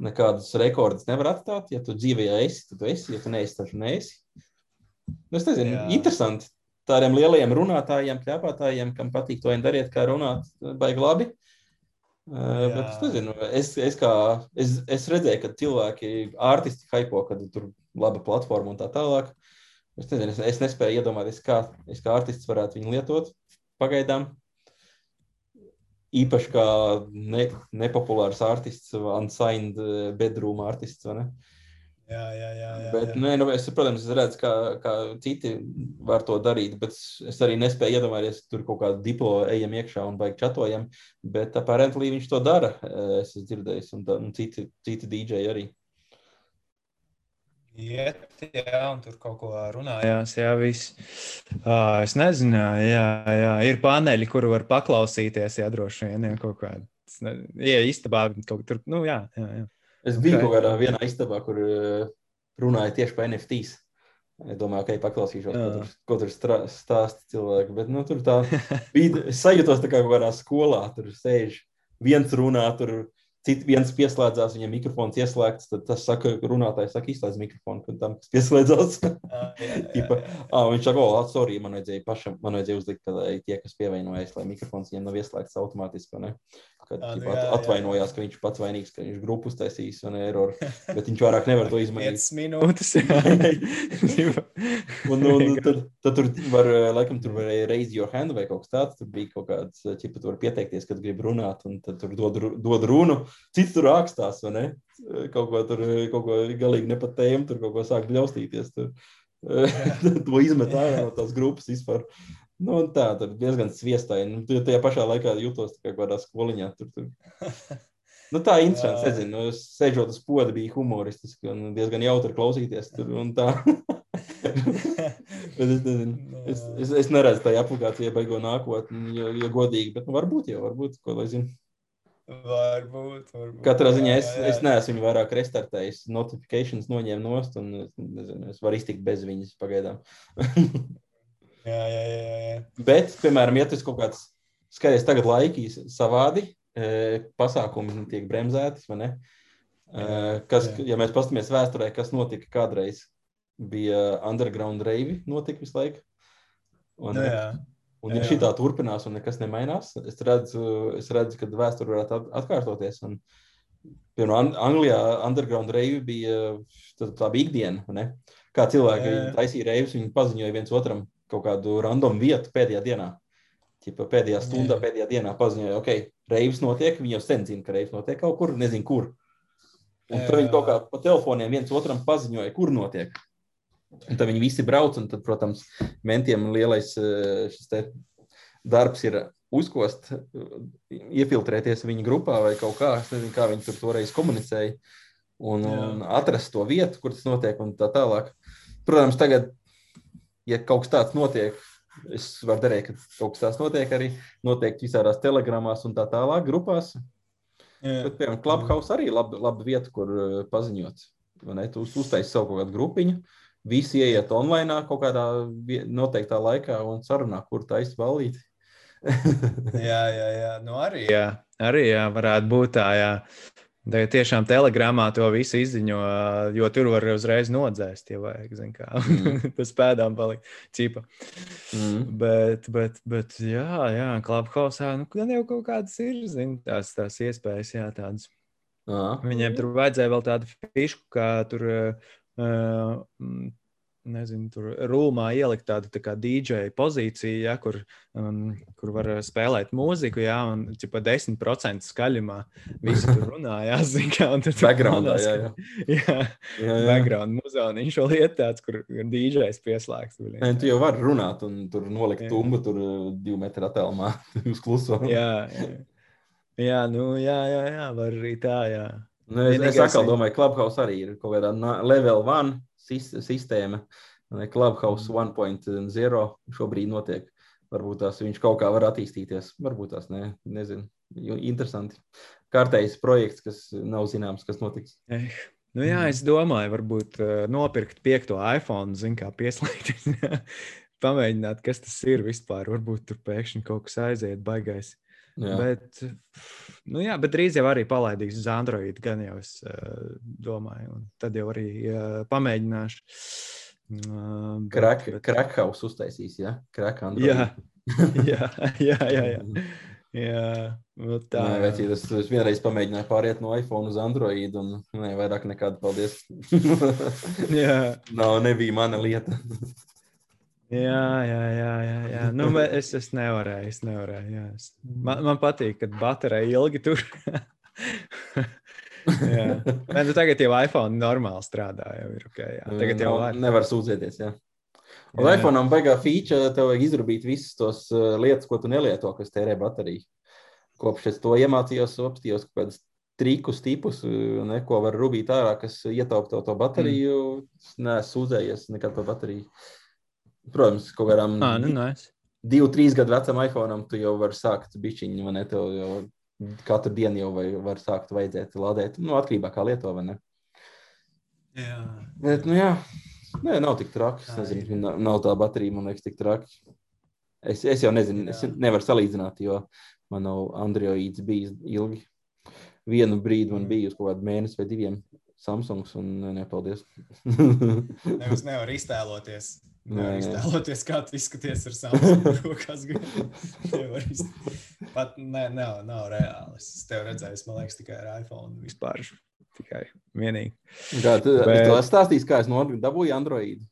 Nekādus rekordus nevar atstāt. Ja tu dzīvajā esi, tad tu esi. Ja tu neesi, tad tu neesi. Nu, es nezinu, Jā. interesanti. Tādiem lielajiem runātājiem, kļāpātājiem, kam patīk to vien darīt, kā runāt, baigi labi. Uh, bet es Jā. nezinu, es, es, kā, es, es redzēju, ka cilvēki, artisti hypo, kad tur laba platforma un tā tālāk. Es, nezinu, es, es nespēju iedomāties, kā es kā artists varētu viņu lietot pagaidām. Īpaši kā ne, nepopulārs artists, unsigned eh, bedroom artists. vai ne? Jā, jā, jā. jā, Bet, jā. nē, nu, es, protams, es redzu, kā, kā citi var to darīt, bet es arī nespēju iedomāties, ka tur kaut kāda diplo ejam iekšā un baigi čatojam. Bet apparently viņš to dara. eh, Es esmu dzirdējis, un, un citi, citi DJ arī. Iet, jā, un tur kaut ko runājās. Jā, viss. Uh, es nezināju, jā, jā. Ir paneļi, kuru var paklausīties. Jā, droši vien, ja kaut kādā. Jā, istabā kaut kur tur. Nu, jā, jā, jā. Es biju Ok. kaut kādā vienā istabā, kur eh, runāja tieši par NFTs. Es domāju, ka okay, paklausīšos, ko tur, ko tur strā- stāsta cilvēki. Bet nu, tur tā bija. Es sajūtos tā kā kaut kādā skolā. Tur sēž viens runā, tur cits viens pieslēdzās, viņam mikrofons ieslēgts. Tad tas saka, runātājs saka, izslēdz mikrofonu, kad tam pieslēdzās. Ah, Tipa, ah, viņš saka, oh, sorry, man vajadzēja pašam, man vajadzēja uzlikt, ka lai tie, kas pievienojas, lai mikrofons viņiem nav ieslēgts automātiski. Kad nu jā, at- jā. atvainojās, ka viņš pats vainīgs, ka viņš grupu uztaisīs un error, bet viņš vairāk nevar to izmainīt. 5 minūtes. jā. Un, un tad, tad tur var, laikam, tur varēja raise your hand vai kaut kas tāds. Tur bija kaut kāds, čipa, tur var pieteikties, kad grib runāt, un tad tur dod, dod runu. Cits tur rakstās, vai ne? Kaut ko tur, kaut ko galīgi ne pat tēmu, tur kaut ko sāk bļaustīties. Tur. To izmet ārā no tās grupas vispār. Nu, tā, tur diezgan sviestāji. Nu, tu tajā pašā laikā jūtos tā kā kādā skoliņā. Tur, tur. Nu, tā ir interesanti. Jā. Es nezinu, nu, sēžot uz poda, bija humoristiski un diezgan jautri klausīties. Tur. Bet es, nezinu, es, es, es neredzu tajā aplikācijā beigo nākotni, ja, ja godīgi. Bet nu, varbūt jau, varbūt, ko lai zinu. Varbūt, varbūt. Katrā ziņā Jā, es, jā, es neesmu viņu vairāk restartējis. Notifikācijas noņēmu nost, un nezinu, es varu iztikt bez viņas pagaidām. Jā, jā, jā, jā. Bet, piemēram, ja tas kaut kāds skaties, tagad laiki savādi, e, pasākumi tiek bremzēti, vai ne? E, Kas, jā. ja mēs paskatāmies vēsturē, kas notika kādreiz, bija underground reivi, notika visu laiku. Un, Nu, jā. un ja jā. šī tā turpinās un nekas nemainās, es redzu, es redzu ka vēsture varētu at- atkārtoties. Un, Piemēram, An- Anglijā underground reivi bija tā, tā bija ikdiena. ne? Kā cilvēki Jā, jā. taisīja reivus, viņi paziņoja viens otram kaut kādu random vietu pēdējā dienā. Ķipa, pēdējā stundā, Jā. pēdējā dienā paziņoja, ok, reivs notiek. Viņi jau sen zina, ka reivs notiek kaut kur, nezinu, kur. Un tad viņi kaut kā pa telefoniem viens otram paziņoja, kur notiek. Un tad viņi visi brauc, un tad, protams, mentiem lielais eh, darbs ir uzkost, iefiltrēties viņa grupā vai kaut kā. Es nezinu, kā viņi tur toreiz komunicēja. Un, un atrast to vietu, kur tas notiek, un tā tālāk. Protams, tagad, ja kaut kas tāds notiek, es varu darīt, ka kaut kas tāds notiek arī noteikti visādās telegramās un tā tālāk grupās. jā. Bet, piemēram, Clubhouse arī ir laba, laba vieta, kur uh, paziņot. Tu uz- uztaisīji savu kaut kādu grupiņu, visi ieiet online kaut kādā noteiktā laikā un sarunā, kur tā izbalīt. jā, jā, jā. Nu, arī, jā. arī jā, varētu būt tā. Jā. Tagad tiešām telegramā to visu izziņo, jo tur var uzreiz nodzēst, ja vajag, kā, mm. pēc pēdām palikt čipa. Mm. Bet, bet, bet, jā, jā, Clubhouse, nu, gan jau kaut kādas ir, zin, tās, tās iespējas, jā, tādas. Aha. Viņiem tur vajadzēja vēl tādu fišku, kā tur uh, nezinu, tur rūmā ielikt tādu tā kā DJ pozīciju, ja, kur, um, kur var spēlēt mūziku, ja, un pa 10% skaļumā visi tur runā, jā, zin, kā, un tur backgroundā, jā, jā. jā, jā, jā. background muzoniņš vēl iet tāds, kur DJs pieslēgts. Jā. Tu jau vari runāt un tur nolikt jā. tumbu tur divu metru attālumā uz kluso. jā, jā. jā, nu, jā, jā, jā, var arī tā, jā. Nu, es, es atkal domāju, ka Clubhouse arī ir kaut kādā level 1 sistēma. Clubhouse 1.0 šobrīd notiek. Varbūt tās viņš kaut kā var attīstīties, varbūt tās ne, nezinu. Interesanti. Kārtējs projekts, kas nav zināms, kas notiks. Eh. Nu, jā, es domāju, varbūt uh, nopirkt piekto iPhone, zinu, kā pieslēgties. Pamēģināt, kas tas ir vispār. Varbūt tur pēkšņi kaut kas aiziet, baigais. Jā. Bet, nu jā, bet drīz jau arī palaidīs uz Android, gan jau es uh, domāju. Un tad jau arī uh, pamēģināšu. Uh, Krakhaus uztaisīs, ja? Krakā jā. jā, jā, jā. jā. Jā, nu tā ir. Ja tas, es vienreiz pamēģināju pāriet no iPhone uz Android, un ne, vairāk nekāda paldies. jā, no, nebija mana lieta. Jā, jā, jā. jā, jā. Nu, es, es nevarēju. Es nevarēju jā. Es, man, man patīk, ka baterija ilgi tur. jā, Nē, nu, tagad jau iPhone normāli strādā. Jau ir, okay, jā. Tagad jau var. Nevar sūdzēties. Jā. Un iPhone am baigā feature, tev vajag izrubīt visas tos uh, lietas, ko tu nelieto, kas tērē bateriju. Kopš es to iemācījos, apstījos kaut kādus trikus, tipus, ne, ko var rubīt ārā, kas ietaupa to, to bateriju. Mm. Nē, sūdzējies nekad par bateriju. Protams, kaut kādām ah, nu, nice. divu, trīs gadu vecam iPhone tu jau vari sākt bišķiņu, vai ne? Tev jau katru dienu jau vai, var sākt vajadzēt lādēt. Nu, atkarībā kā lieto, vai ne? Jā. Bet, nu jā, Nē, nav tik traki. Es nezinu, nav, nav tā baterija, man liekas, tik traki. Es, es jau nezinu, jā. es nevaru salīdzināt, jo man nav Androids bijis ilgi. Vienu brīdi man mm. bija uz kaut kādu mēnesi vai diviem Samsungs, un nepaldies. Nevis nevar iztēloties. Nevar iztēloties, kā tu izskaties ar Samsungu rokās. Nevar iztēloties. Pat ne, nav, nav reāli. Es tev redzēju, man liekas, tikai ar iPhone vispār. Tikai vienīgi. Kā tu Bet... to stāstīsi, kā es dabūju Android?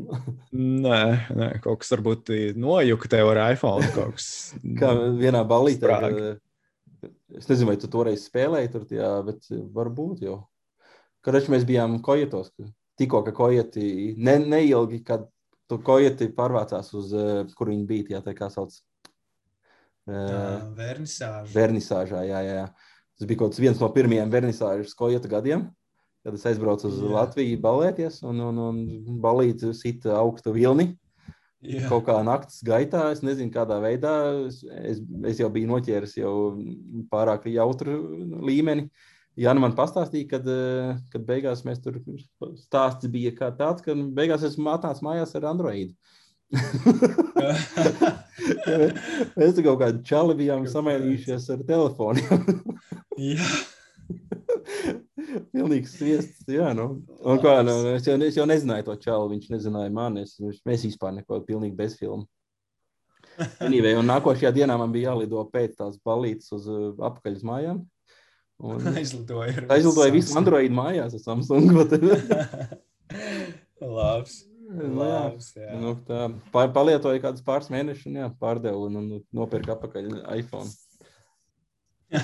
nē, nē, kaut kas varbūt nojuka tev ar iPhone. Kas... kā vienā ballītē. Es nezinu, vai tu toreiz spēlēji tur, jā, bet varbūt jau. Kad mēs bijām kojetos, tikko ka kojeti ne, neilgi, kad tu kojeti pārvācās uz, eh, kur viņi bija, jā, tā kā sauc. Uh, vernisāžā. Vernisāžā, jā, jā. Tas bija kaut viens no pirmajiem vernisāžu skojota gadiem, kad es aizbraucu uz Jā. Latviju balēties, un, un, un balīti sita augstu vilni. Jā. Kaut kā naktas gaitā, es nezinu, kādā veidā. Es, es, jau biju noķēris jau pārāk jautru līmeni. Jānis man pastāstīja, kad, kad beigās mēs tur stāsts bija tāds, ka beigās esmu atnācis mājās ar Androidu. Mēs tam kaut kādā čali bijām samainījušies ar telefoniem. jā. Pilnīgs sviests. Jā, nu. Un, kā, nu, es, jau, es jau nezināju to čalu, viņš nezināja mani. Es, mēs vispār neko pilnīgi bez filmu. Anyway, un nākošajā dienā man bija jālido pēc tās balītes uz uh, apakaļ uz mājām. Un aizlidoja. Aizlidoja visu Android mājās ar Samsung. Labs. Nu, jā, jā. Nu, tā palietoja kādus pāris mēnešus, un jā, pārdevu un, un nopirka atpakaļ iPhone.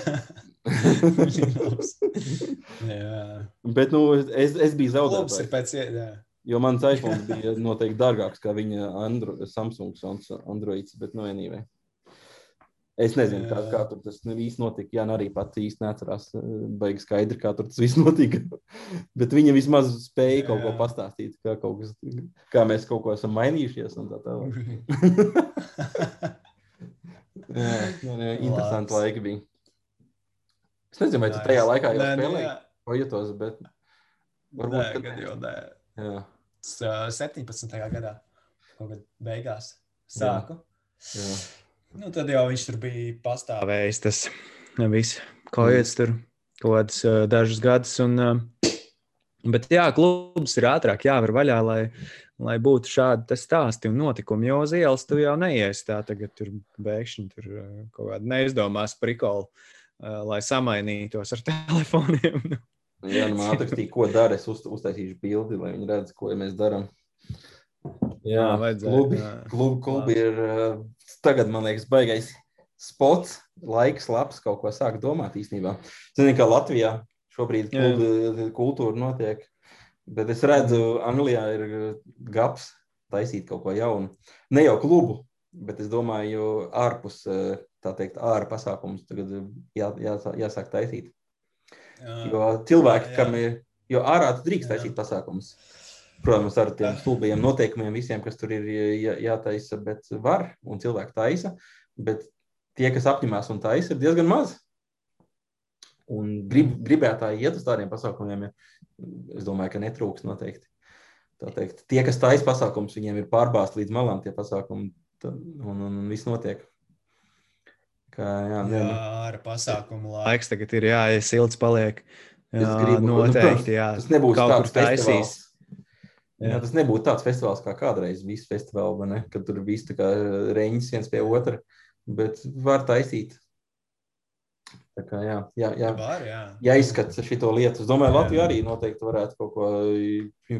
Bet nu, es, es biju zaudējis. Jo mans iPhone bija noteikti dārgāks nekā viņa Andro, Samsung un Android. Bet, nu, anyway. Es nezinu, kā, kā tur tas viss notika. Jā, arī pat īsti neatcerās, eh, baigi skaidri, kā tur tas viss notika. Bet viņa vismaz spēja jā. kaut ko pastāstīt, kā, kaut kas, kā mēs kaut ko esam mainījušies. Tā tālāk. jā, jā, jā, interesanti laiki bija. Es nezinu, vai tu tajā laikā jau spēlēji, ko jutos, bet varbūt. Nē, kad jau nē. Jā. 17. gadā, kaut kad beigās sāku. Jā. Nu, tad jau viņš tur bija pastāvējis. Tas viss, ko iet tur kaut kādus uh, dažus gadus. Un, uh, bet jā, klubs ir ātrāk jāvar vaļā, lai, lai būtu šādi stāsti un notikumi. Jo uz ielas tu jau neies tā, tagad tur bēgšņi tur uh, kaut kāda neizdomās prikolu, uh, lai samainītos ar telefoniem. Jā, nu, man atrakstīja, ko dara. Es uz, uztaisīšu bildi, lai viņi redz, ko mēs darām. Jā, Jā, vajadzēja, klubi, jā. klubi, klubi ir uh, tagad, man liekas, baigais spots, laiks, labs kaut ko sākt domāt īstenībā. Zinu, ka Latvijā šobrīd Jā. klubi kultūra notiek, bet es redzu, Anglijā ir gaps taisīt kaut ko jaunu. Ne jau klubu, bet es domāju, ārpus, tā teikt, ārā pasākums tagad jā, jā, jāsāk taisīt. Jo cilvēki, jā. kam ir, jo ārā tu drīkst Jā. taisīt pasākumus. Protams, ar tiem stulbiem noteikumiem, visiem, kas tur ir jā, jātaisa, bet var un cilvēki taisa. Bet tie, kas apņemās un taisa, ir diezgan maz. Un grib, gribētāji iet uz tādiem pasākumiem, ja, es domāju, ka netrūks noteikti. Tā teikt, tie, kas taisa pasākumus, viņiem ir pārbāzti līdz malām tie pasākumi, un, un, un viss notiek. Kā, jā, Jā, jā, ar pasākumu laiku. Laiks tagad ir, jā, ja silts paliek. Es Jā, gribu- nu, protams, noteikti, jā. Tas nebūs Kaut kur taisīs. festivāls. Jā. Jā. tas nebūtu tāds festivāls kā kādreiz bija festivāls, kad tur viss kā reņģis viens pie otra. Bet var taisīt. Tā kā jā, jā, jā, Var, jā. jāizskata šo lietu. Es domāju. Latvija arī noteikti varētu kaut ko.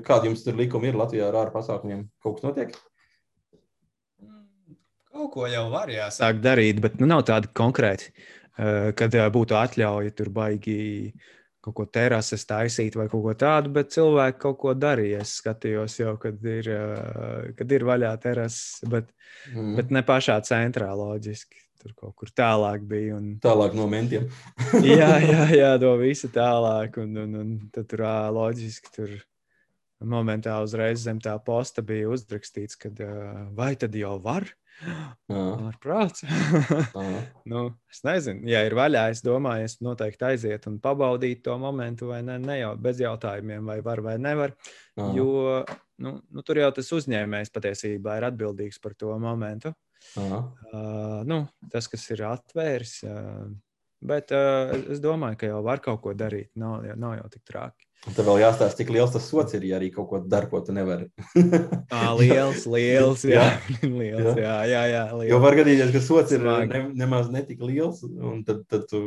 Kāda jums tur likuma ir Latvijā ar ārpasākumiem? Kaut kas notiek? Kaut ko jau var, jā. sāk darīt, bet nu, nav tādi konkrēti, eh, kad eh, būtu atļauja tur baigi kaut ko terases taisīt vai kaut ko tādu, bet cilvēki kaut ko darīja. Es skatījos jau, kad ir, kad ir vaļā terases, bet, Mm. bet ne pašā centrā loģiski. Tur kaut kur tālāk bija. Un, Tālāk no mentiem. jā, jā, jā, to visu tālāk. Un, un, un tad tur loģiski tur momentā uzreiz zem tā posta bija uzrakstīts, ka vai tad jau var? Ārprāts. nu, es nezinu, ja ir vaļā, es domāju, es noteikti aiziet un pabaudīt to momentu, vai ne, ne jau bez jautājumiem, vai var vai nevar. jā. Jo nu, nu, tur jau tas uzņēmējs patiesībā ir atbildīgs par to momentu. Jā. Uh, nu, tas, kas ir atvērs. Uh, bet uh, es domāju, ka jau var kaut ko darīt. Nav, nav jau tik traki. Un Tev vēl jāstāsta, cik liels tas sots ir, ja arī kaut ko dara, ko tu nevari. Ah, liels, liels, jā, liels, jā, jā, jā Jo liels. var gadīties, ka sots ir Smagi. ne, nemaz netik liels, un tad, tad tu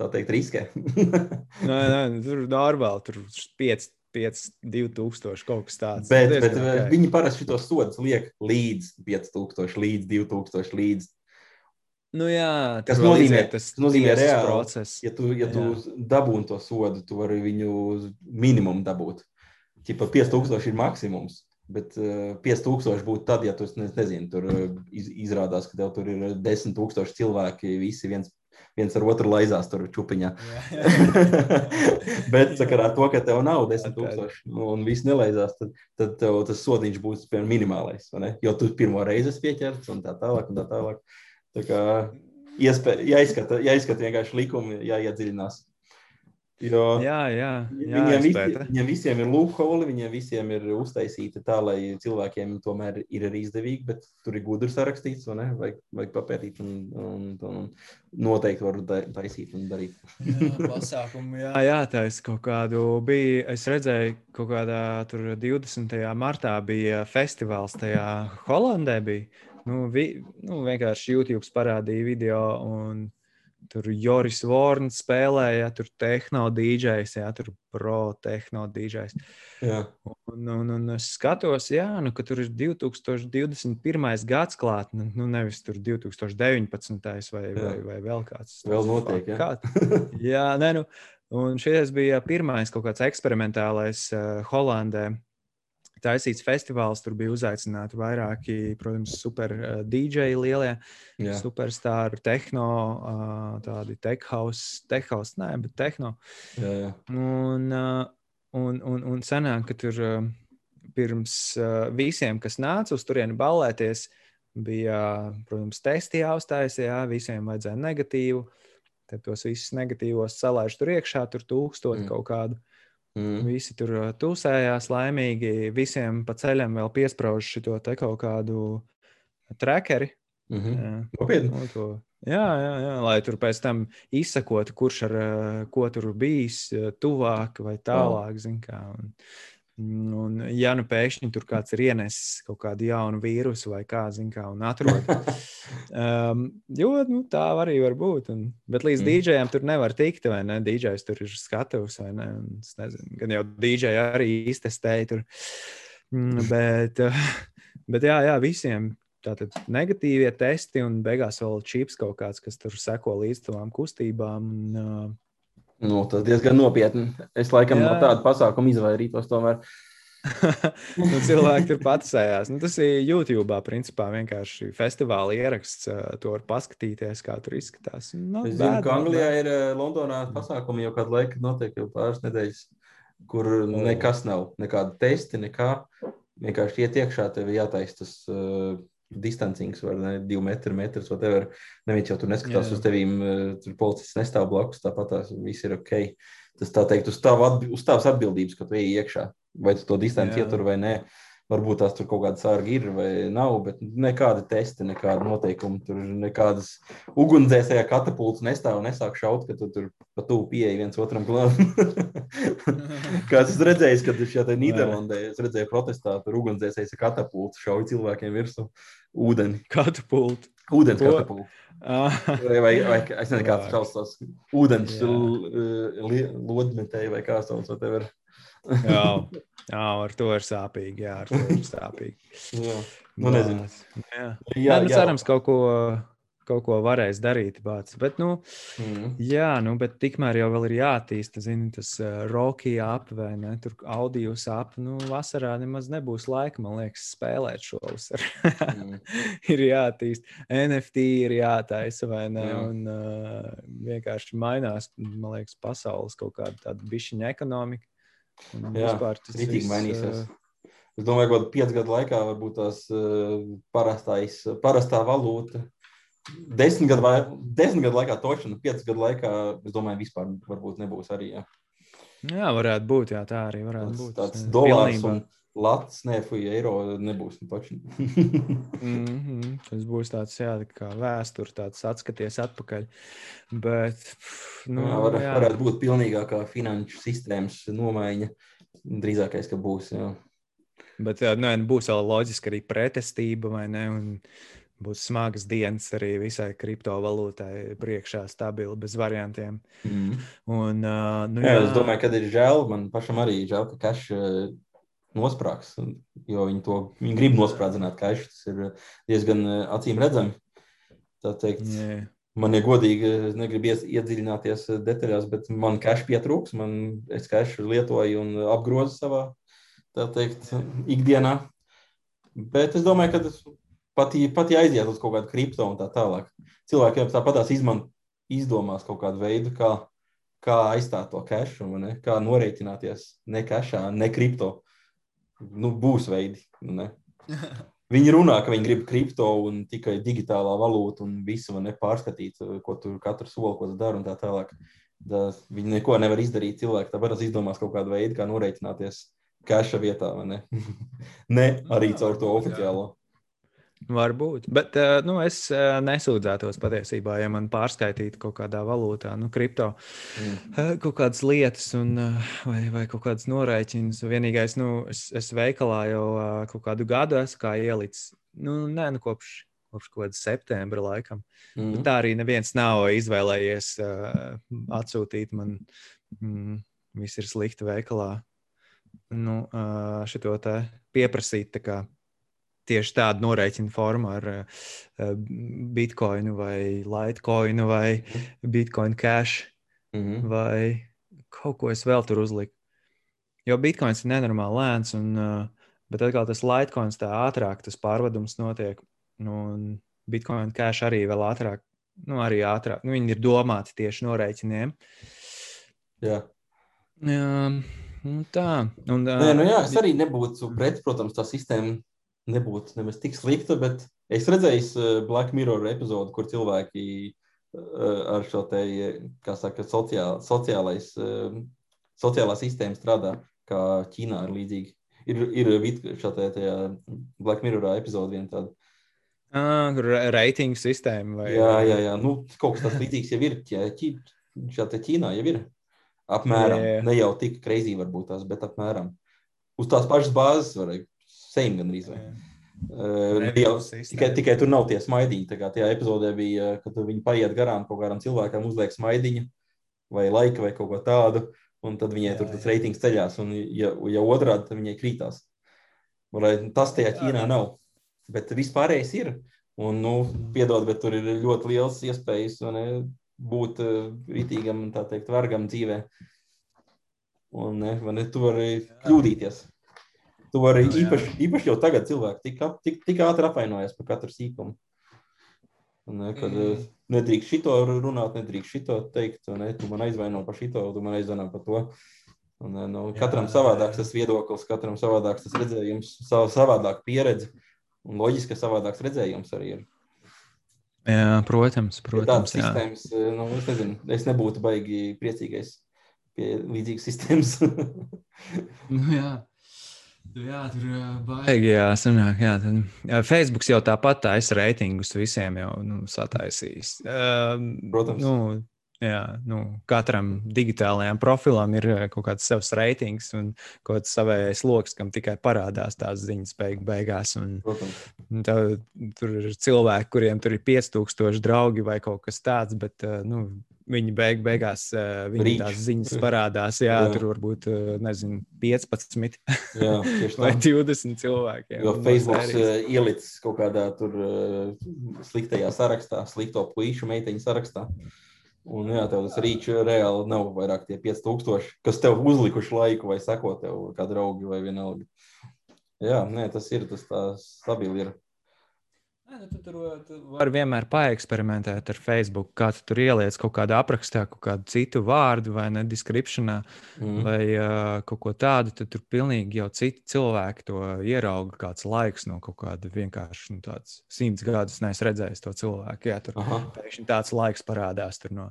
tā teikt riskē. Nē, nē, tur normāli, tur 5, 5, 2000 kaut kas tāds. bet, bet Diezgan ok. viņi parasti šos sodus liek līdz 5000, līdz 2000, līdz. Nu, jā, tas nozīmē- iziet tas nozīmē reāli. process. Ja tu, ja tu dabūni to sodu, tu vari viņu uz minimumu dabūt. Čipa 5000 ir maksimums. Bet uh, 5000 būtu tad, ja tu ne, nezini, tur uh, iz, izrādās, ka tev tur ir 10,000 cilvēki, visi viens, viens ar otru laizās tur čupiņā. Jā. Bet sakarā ar to, ka tev nav 10,000 un viss nelaizās, tad, tad tev tas sodiņš būs piemēram, minimālais. Jo tu pirmo reizi esi pieķerts un tā tālāk. Un tā tālāk. Tā kā jāizskata, jāizskata vienkārši likumi, jāiedziļinās. Jo Jā, jā, jā viņiem, visi, viņiem visiem ir loophole, viņiem visiem ir uztaisīta tā, lai cilvēkiem tomēr ir arī izdevīgi, bet tur ir gudri sarakstīts, vai ne? Vajag, vajag papētīt un, un, un noteikti var taisīt un darīt. Jā, pasākumu, jā. Jā, tā es kaut kādu biju. Es redzēju, ka kaut kādā tur 20. martā bija festivāls tajā Holandē. Bija. Nu, vi, nu, vienkārši YouTube parādīja video, un tur Joris Vorns spēlēja, tur tehno DJs, jā, tur pro tehno DJs. Jā, Un, un, un es skatos, jā, nu, ka tur ir 2021. gads klāt, nu, nu nevis tur 2019. vai, vai, vai vēl kāds. Vēl notiek, jā. Kā? jā, nē, nu, un šis bija pirmais kaut kāds eksperimentālais uh, Holandē. Taisīts festivāls, tur bija uzaicināti vairāki, protams, super uh, DJ lielie, jā. superstarri, tehno, uh, tādi tech house, tech house, nē, bet tehno. jā, jā. Un, uh, un, un, un sanāk, ka tur uh, pirms uh, visiem, kas nāca uz turieni ballēties, bija, protams, testi jāuzstājas, jā, visiem vajadzēja negatīvu. Tad tos visus negatīvos salaiž tur iekšā, tur tūkstot Mm. mm. kaut kādu. Mm. Visi tur uh, tusējās laimīgi. Visiem pa ceļam vēl piesprāž šo te kaut kādu trekeri. Mm -hmm. Jā. Nopietni. Nu, to, jā, jā, jā, lai tur pēc tam izsakotu, kurš ar uh, ko tur bijis, uh, tuvāk vai tālāk. zini Kā, un, un, ja nu pēkšņi tur kāds ir ienesis kaut kādu jaunu vīrusu vai kā, zin, kā un atrod. Um, jo nu, tā arī var būt. Un, bet līdz Mm. mm. dīdžejam tur nevar tikt, vai ne? Dīdžejs tur ir skatuves, vai ne? Un, es nezinu, gan jau dīdžeji arī iztestēja tur. Mm, Bet, bet jā, jā, visiem tātad negatīvie testi un beigās vēl čips kaut kāds, kas tur seko līdz tām kustībām. Un, uh, Nu, tas diezgan nopietni. Es laikam Jā. no tāda pasākuma izvairītos. Tomēr. nu, cilvēki tur patsējās. Nu, tas ir YouTube. Principā vienkārši festivāla ieraksts. To var paskatīties, kā tur izskatās. Nu, Es zinu, bad, ka not Anglijā ir Londonā pasākumi jau kādu laiku, notiek jau pāris nedēļas, kur nekas nav, nekāda testi, nekā. Vienkārši iet iekšā, tev ir jātaisa tas uh, distancings, vai ne, divi metri, metrs, vai tev ir. Neviens jau tur neskatās Jā. uz tevīm, uh, tur policists nestāv blakus, tāpat tās viss ir ok. Tas tā teikt, uz atbi- uz tavas atbildības, ka tu ej iekšā, vai tu to distanci Jā. ietur vai nē. Varbūt tās tur kaut kāda sārga ir vai nav, bet nekāda testa, nekāda noteikuma. Tur nekādas ugunsdzēsēja katapults nestāv un nesāk šaut, ka tu tur pa tuvu pieeji viens otram klātam. Kāds es redzēju, kad šajā te Nīderlandē es redzēju protestā, tur ugunsdzēsējs ar katapultu šauj cilvēkiem virsū ūdeni. Katapultu. Ūdens Ko? katapultu. Ah, Vai, vai, vai es nezinu, kāds Vārds. šaus tos ūdens lodmetēji vai kā sauc, whatever. jā, jā, ar to ir sāpīgi. Jā, ar to ir sāpīgi. Jā. Nu, nezinu. Jā, Jā, jā, nu, cerams, kaut ko, kaut ko varēs darīt. Bāc. Bet, nu, Mm. jā, nu, bet tikmēr jau vēl ir jāattīsta zini, tas uh, Rocky ap vai ne? Tur audio ap. Nu, vasarā nemaz nebūs laika, man liekas, spēlēt šo vasaru. Mm. ir jāattīst. NFT ir jātaisa vai ne? Jā. Un uh, vienkārši mainās, man liekas, pasaules kaut kāda tāda bišķiņa ekonomika. Un Jā, vispār tas viss, mainīsies. uh, Es domāju, ka piecu gadu laikā varbūt tās uh, parastais, parastā valūta. Desmit gadu, vai, desmit gadu laikā točina, pieci gadu laikā, es domāju, vispār varbūt nebūs arī. Jā. Jā, varētu būt. Jā, tā arī varētu Tas, būt. tāds jā, dolārs un lats, nē, fuj, eiro nebūs. Točina. Mm -hmm. Tas būs tāds, jā, kā vēsture, tāds atskaties atpakaļ. Bet, pff, nu, jā, var, jā. varētu būt pilnīgākā finanšu sistēmas nomaiņa. Drīzākais, ka būs. Jā. Bet jā, nē, nu, būs vēl loģiski arī pretestība, vai ne? Un būs smagas dienas arī visai kriptovalūtai priekšā, stabili, bez variantiem. Mm. Un, uh, nu, Jā, es domāju, ka ir žēl. Man pašam arī žēl, ka eh, nosprāgs. Jo viņi to viņi grib nosprādzināt cash. Tas ir diezgan eh, acīm redzami. Tā teikt, jā, man ir godīgi, es negribu ies- iedziļināties eh, detaļās, bet man cash pietrūks. Man es cash lietoju un apgrozu savā, tā teikt, ikdienā. Bet es domāju, ka tas pat, pat ja aiziet uz kaut kādu kripto un tā tālāk, cilvēkiem tāpatās izman, izdomās kaut kādu veidu, kā, kā aizstāt to ne? kā norēķināties ne cashā, ne kripto. Nu, būs veidi. nu Ne? Viņi runā, ka viņi grib kripto un tikai digitālā valūta un visu var nepārskatīt, ko tur katru soli, ko tas dara un tā tālāk. Tā, viņi neko nevar izdarīt. Cilvēki tāpēc izdomās kaut kādu veidu, kā norēķināties cache vietā, vai ne? ne arī caur to oficiālo. Varbūt. Bet uh, nu, es uh, nesūdzētos patiesībā, ja man pārskaitītu kaut kādā valūtā, nu, kripto. Mm. Eh, kaut kādas lietas, un, eh, vai, vai kaut kādas norēķinas. Vienīgais, nu, es, es veikalā jau eh, kaut kādu gadu esmu kā ielicis. Nu, nē, nu, kopš, kopš kaut kāda septembra laikam. Mm. Mm. Tā arī neviens nav izvēlējies uh, atsūtīt man, mm, viss ir slikti veikalā. Nu, uh, šito te pieprasīt tā kā tieši tādu norēķinu formu ar uh, bitkoinu vai litecoinu vai bitcoin cash Mm. vai kaut ko es vēl tur uzliku. Jo bitkoins ir nenormāli lēns, un, uh, bet atkal tas litecoins tā ātrāk, tas pārvadums notiek. Nu, un bitcoin cash arī vēl ātrāk, nu, arī ātrāk. Nu, viņi ir domāti tieši norēķiniem. Jā. Jā, nu, tā. Un, uh, Nē, nu jā, es arī nebūtu pret, protams, tā sistēma nebūtu nemaz tik slikta, bet es redzēju uh, Black Mirror epizodu, kur cilvēki uh, ar šo te, kā saka, sociāl, sociālais, uh, sociālā sistēma strādā, kā Ķīnā ir līdzīgi. Ir, ir šādā tajā Black Mirrorā epizode viena tāda. Ah, reitingu sistēma vai Jā, jā, jā. Nu, kaut kas tāds līdzīgs jau ir. Šādā Ķīnā jau ir. Apmēram. Jā, jā. Ne jau tik kreizī varbūt tās, bet apmēram. Uz tās pašas bāzes varēja sejam gandrīz. Vai. Uh, jau, tikai, tikai tur nav tie smaidiņi. Tā kā tajā epizodē bija, kad viņi paiet garām kaut kādam cilvēkam, uzliek smaidiņu vai laika vai kaut ko tādu, un tad viņai Jā, tur tas jā. reitings ceļās, un ja, ja otrādi, tad viņai krītās. Vai Tas tajā Ķīnā nav. Bet vispārējais ir. Un, nu, piedod, bet tur ir ļoti liels iespējas ne, būt uh, rītīgam, tā teikt, vergam dzīvē. Un ne, ne, tu vari kļūdīties. Tu vari Jā, jā. īpaši, īpaši jau tagad cilvēki tik, tik, tik ātri apvainojas par katru sīkumu. Ne, kad Mm. nedrīkst šito runāt, nedrīkst šito teikt, ne, tu man aizvaino par šito, tu man aizvaino par to. Un, nu, Jā, katram jā, savādāks tas viedoklis, katram savādāks tas redzējums, sav, savādāk pieredze. Un loģiski, savādāks redzējums arī ir. Jā, protams, Ja protams. Jā. sistēmas, eh, nu, es nezinu, es nebūtu baigi priecīgais pie līdzīgas sistēmas. Nu, jā. Jā, tur baigi. Jā, sanāk, jā, Facebook jau tāpat taisa reitingus visiem jau nu, sataisījis. Um, Protams. Nu, jā, nu, katram digitālajam profilam ir kaut kāds savs reitings un kaut kāds savējais lokus, kam tikai parādās tās ziņas beig beigās. Un, un tā, tur ir cilvēki, kuriem tur ir 5000 draugi vai kaut kas tāds, bet ā, nu, viņi beig beigās, Reach. tās ziņas parādās. Jā, Jā. tur varbūt, nezinu, 15 jā, vai tā. 20 cilvēkiem. Jo Facebook ielicis kaut kādā tur sliktajā sarakstā, slikto puīšu meiteņu sarakstā. Un jā, tev tas rīč reāli nav vairāk tie 5000, kas tev uzlikuši laiku vai sako tev kā draugi vai vienalga. Jā, nē, tas ir, tas tā stabili ir. Nu, tu tur tu vari vienmēr paeksperimentēt ar Facebook, kā tu tur ieliec kaut kādu aprakstā, kaut kādu citu vārdu vai ne descriptionā Mm. vai uh, kaut ko tādu. Tad tur pilnīgi jau citi cilvēki to ierauga. Kāds laiks no kaut kāda vienkārši nu, tāds simts gadus neesmu redzējis to cilvēku. Jā, tur pēkšņi tāds laiks parādās. Tur no,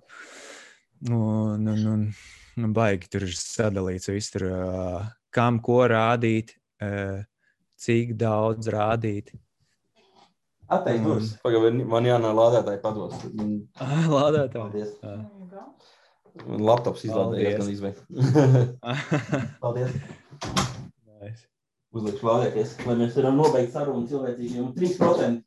nu, nu, nu, nu, baigi tur ir sadalīts viss, tur, uh, kam ko rādīt, uh, cik daudz rādīt. Atteikt durvis. Pagaidām, man jānāk lādētāji pados. Mm, Ah, Lādētāji. Paldies. Ah. Man laptops izlādējās gan izvēl. Paldies. Nice. Uzlikšu lādēties, lai mēs varam nobeigt sarunu cilvēcīgiem. 3%.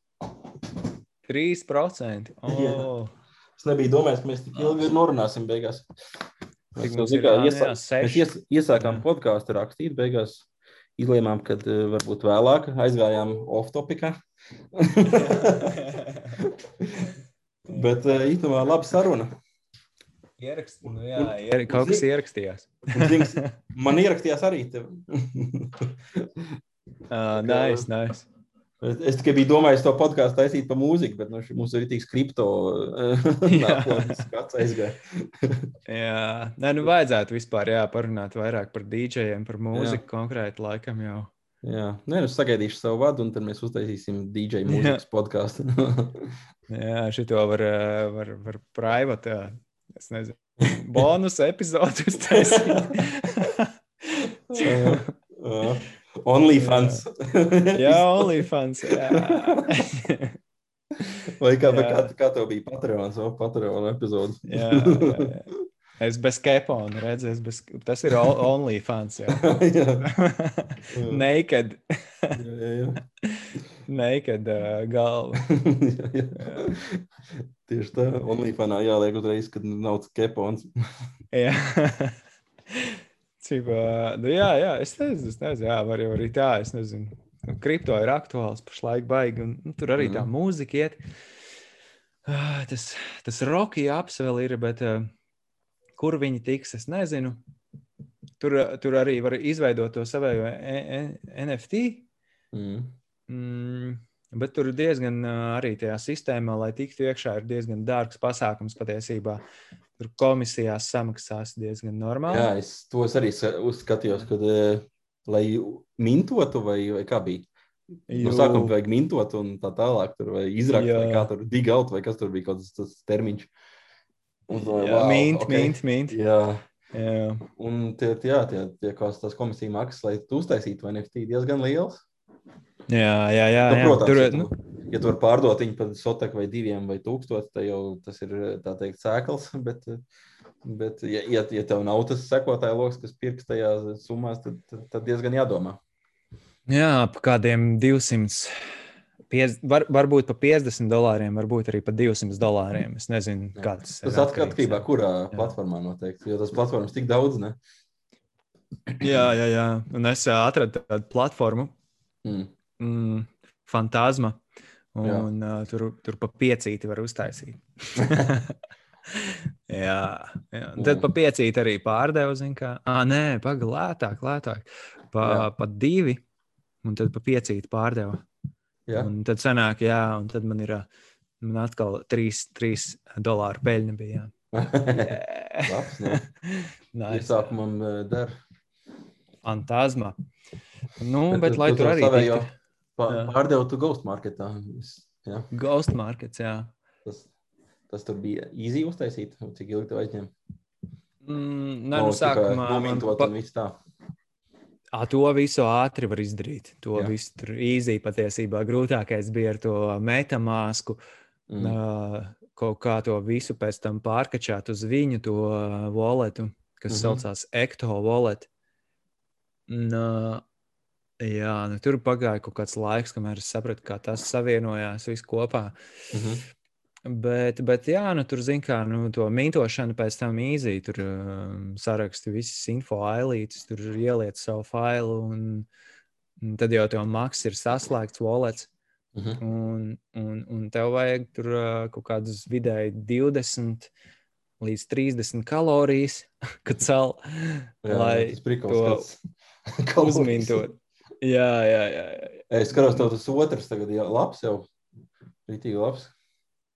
3%. Oh, Es nebiju domājis, ka mēs tik ilgi norunāsim beigās. Cik Mēs, mums jau, ir? kā, Ā, iesā, jā, mēs seši. ies, iesākām Jā. podkāstu rakstīt, beigās izlēmām, ka uh, varbūt vēlāk aizgājām off-topikā. Bet uh, īstenībā laba saruna. Ierakst, nu, jā, ier, kaut kas ierakstījās. Un, zins, man ierakstījās arī tev. Uh, nice, nice. Es, tikai biju domājis to podkāstu taisīt par mūziku, bet nu, mums ir tik kripto Jā. nākotnes skats aizgāja. Jā, nē, nu vajadzētu vispār jā, parunāt vairāk par dīdžejiem, par mūziku konkrēti laikam jau. Jā, nē, nu, es sagaidīšu savu vadu, un tad mēs uztaisīsim DJ mūzikas podkāstu. Jā, šito var, var, var private, jā, es nezinu, bonus epizodi uztaisīt. Uh, OnlyFans. jā, OnlyFans. Jā. Vai kā, Jā. kā, kā tev bija Patreons vai Patreon epizode? Jā, jā, jā. Es bez kepona redzu, es bez, tas ir OnlyFans. jā. jā, Naked, jā, jā. naked uh, galva. jā, jā. Tieši tā, OnlyFanā jāliek uzreiz, kad nav kepons. Jā. Cik, nu, jā, jā, es nezinu, es nezinu, jā, var jau arī tā, es nezinu. Nu, Kripto ir aktuāls pašlaik baigi, un nu, tur arī tā Mhm. mūzika iet. Ah, Tas, tas roki aps vēl ir, bet uh, kur viņi tiks, es nezinu. Tur, tur arī var izveidot to savējo E- E- NFT. Mm. Mm, bet tur ir diezgan uh, arī tajā sistēmā, lai tiktu iekšā, ir diezgan dārgs pasākums patiesībā. Tur komisijās samaksās diezgan normāli. Jā, es tos arī uzskatījos, kad, eh, lai mintotu vai, vai kā bija. No sākuma vajag mintot un tā tālāk, tur vai izrakt, vai Jā. kā tur dig out, vai kas tur bija kaut tas, tas termiņš. Un, Jā, mint, mint, mint. Jā, Jā. Un tie, jā, tie, tie kāds tās komisija maksas, lai tu uztaisītu NFT, diezgan liels. Jā, jā, jā. Nu, jā. protams, Tur, ja nu, ja tu vari pārdot viņu par soteku vai diviem vai tūkstošu, tad jau tas ir tā teikt sēkls. Bet, bet ja, ja, ja tev nav tas sekotāja lokus, kas pirks tajā summās, tad, tad, tad diezgan jādomā. jā, pa kādiem 200. Piez, var, varbūt par 50 dolāriem, varbūt arī par 200 dolāriem. Es nezinu, kāds Tas atkarībā no kurā Jā. platformā noteikti. Jo tas platformas tik daudz, ne? Jā, jā, jā. Un es atradu tādu platformu, Mm. mm, Fantasma. Jā. Un uh, tur, tur pa piecīti var uztaisīt. jā, jā. Un tad pa piecīti arī pārdevu. zini Kā, ah, nē, pagaidi, lētāk, lētāk. Pa, Jā. pa divi, un tad pa piecīti pārdevu. Jā, Un tad sanāk, jā, un tad man ir man atkal 3, 3 dolāru peļņa. Bija, labs. Ne? nice. Iesākumam der. Fantasma. Nu, bet, bet lai tu tur arī savējo tiktu. Pārdevu tu Ghost marketā. Jā, Ghost markets, jā. tas, tas tur bija easy uztaisīt. Cik ilgi tev aizņem? Mm, nē, nu, sākumā man nomintot pa- un viss tā. Ā, to visu ātri var izdarīt. To Jā. Visu tur īzī patiesībā. Grūtākais bija ar to metamāsku. Mm. Mm. Kaut kā to visu pēc tam pārkačāt uz viņu, to ā, walletu, kas mm -hmm. saucās Ecto wallet. Nā, jā, nu, tur pagāja kaut kāds laiks, kamēr es sapratu, kā tas savienojās viss kopā. Mhm. Bet, bet jā, nu, tur zina, kā nu, to mintošanu pēc tam īzī. Tur um, saraksti visas info ailītes, tur ieliec savu failu, un, un tad jau tev maks ir saslēgts wallets. Mhm. Un, un, un tev vajag tur uh, kaut kādus vidēji 20 līdz 30 kalorijas, kad cel, Jā, lai to uzmintot. Jā, jā, jā. jā. Es skatos, tev tas otrs tagad jau labs jau. Rītīgi labs.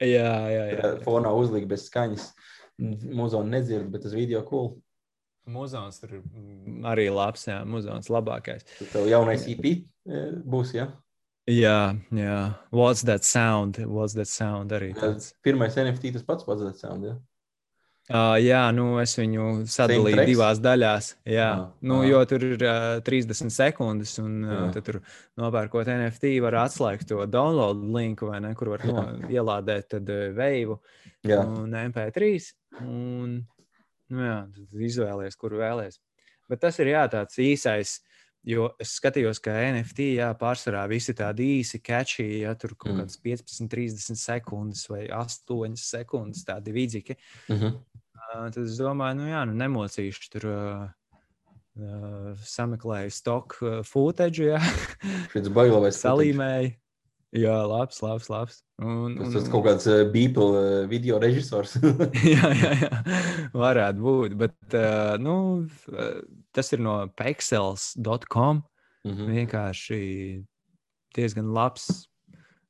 Jā, jā, jā. Jā. Fonā uzlika bez skaņas. Mūzonu nedzird, bet tas video cool. Muzons tur ir mm, arī labs, jā, muzons labākais. Tev jaunais EP eh, būs, ja? Jā, jā. What's that sound? What's that sound arī tāds. Pirmais NFT tas pats pats tāds sound, ja? Uh, jā, nu es viņu sadalīju divās daļās. Jā, Ah, nu, ah. jo tur ir uh, 30 sekundes, un uh, tad tur nopērkot NFT, var atslēgt to download linku, vai ne, kur var no, ielādēt tad uh, veivu Jā. un MP3. Un, nu, jā, tad izvēlēties, kur vēlēties. Bet tas ir jā, tāds īsais. Jo es skatījos, ka NFT jā, pārsvarā visi tādi īsi, catchy, ja tur kaut Mm. kādas 15, 30 sekundes vai 8 sekundes, tādi vīdzīgi. Mhm. Uh, tad es domāju, nu jā, nu nemocīšu tur. Uh, Uh, sameklēju stoku uh, footage, jā, Šis bailēs salīmēju. Jā, labs, labs. labs. Un, Tas, tas kaut kāds uh, Beeple video režisors. jā, jā, jā, varētu būt. Bet uh, nu, uh, tas ir no pixels.com. Mhm. Vienkārši diezgan labs.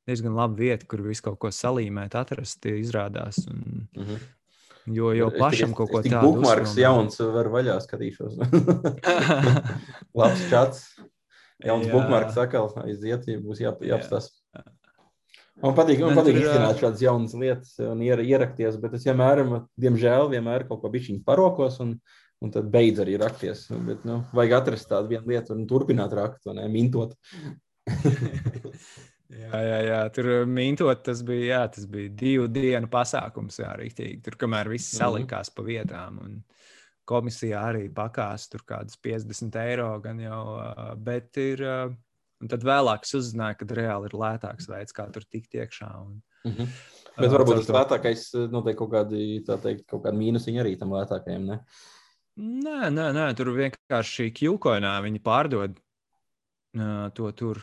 Diezgan laba vieta, kur visu kaut ko salīmēt, atrast, izrādās. Un, Mhm. jo jau Es pašam tikai- kaut ko es tādu Bookmarks jauns, var vaļā skatīšos. Labs čats. Jauns bookmarks atkal aiziet, ja būs Jā. jāapstāsta. Man patīk, man patīk izzināt šādas jaunas lietas un iera, ierakties, bet es vienmēr, diemžēl, vienmēr kaut ko bišķiņu parokos un, un tad beidz arī rakties. Bet, nu, vajag atrast tādu vienu lietu un turpināt rakt un ne, mintot. Jā, jā, jā, tur uh, mintot, tas bija, jā, tas bija divu dienu pasākums. Jā, rīktīgi. Tur, kamēr viss Mhm. salikās pa vietām. Un komisijā arī pakās tur kādas 50 eiro. Gan jau, uh, bet ir. Un tad vēlāk es uzzināju, ka reāli ir lētāks veids, kā tur tikt iekšā. Un, Mhm. Bet uh, varbūt tas lētākais, noteikti kaut kādi, tā teikt, kaut kādi mīnusiņi arī tam lētākajam, ne? Nē, nē, nē, tur vienkārši Qcoinā viņi pārdod uh, to tur.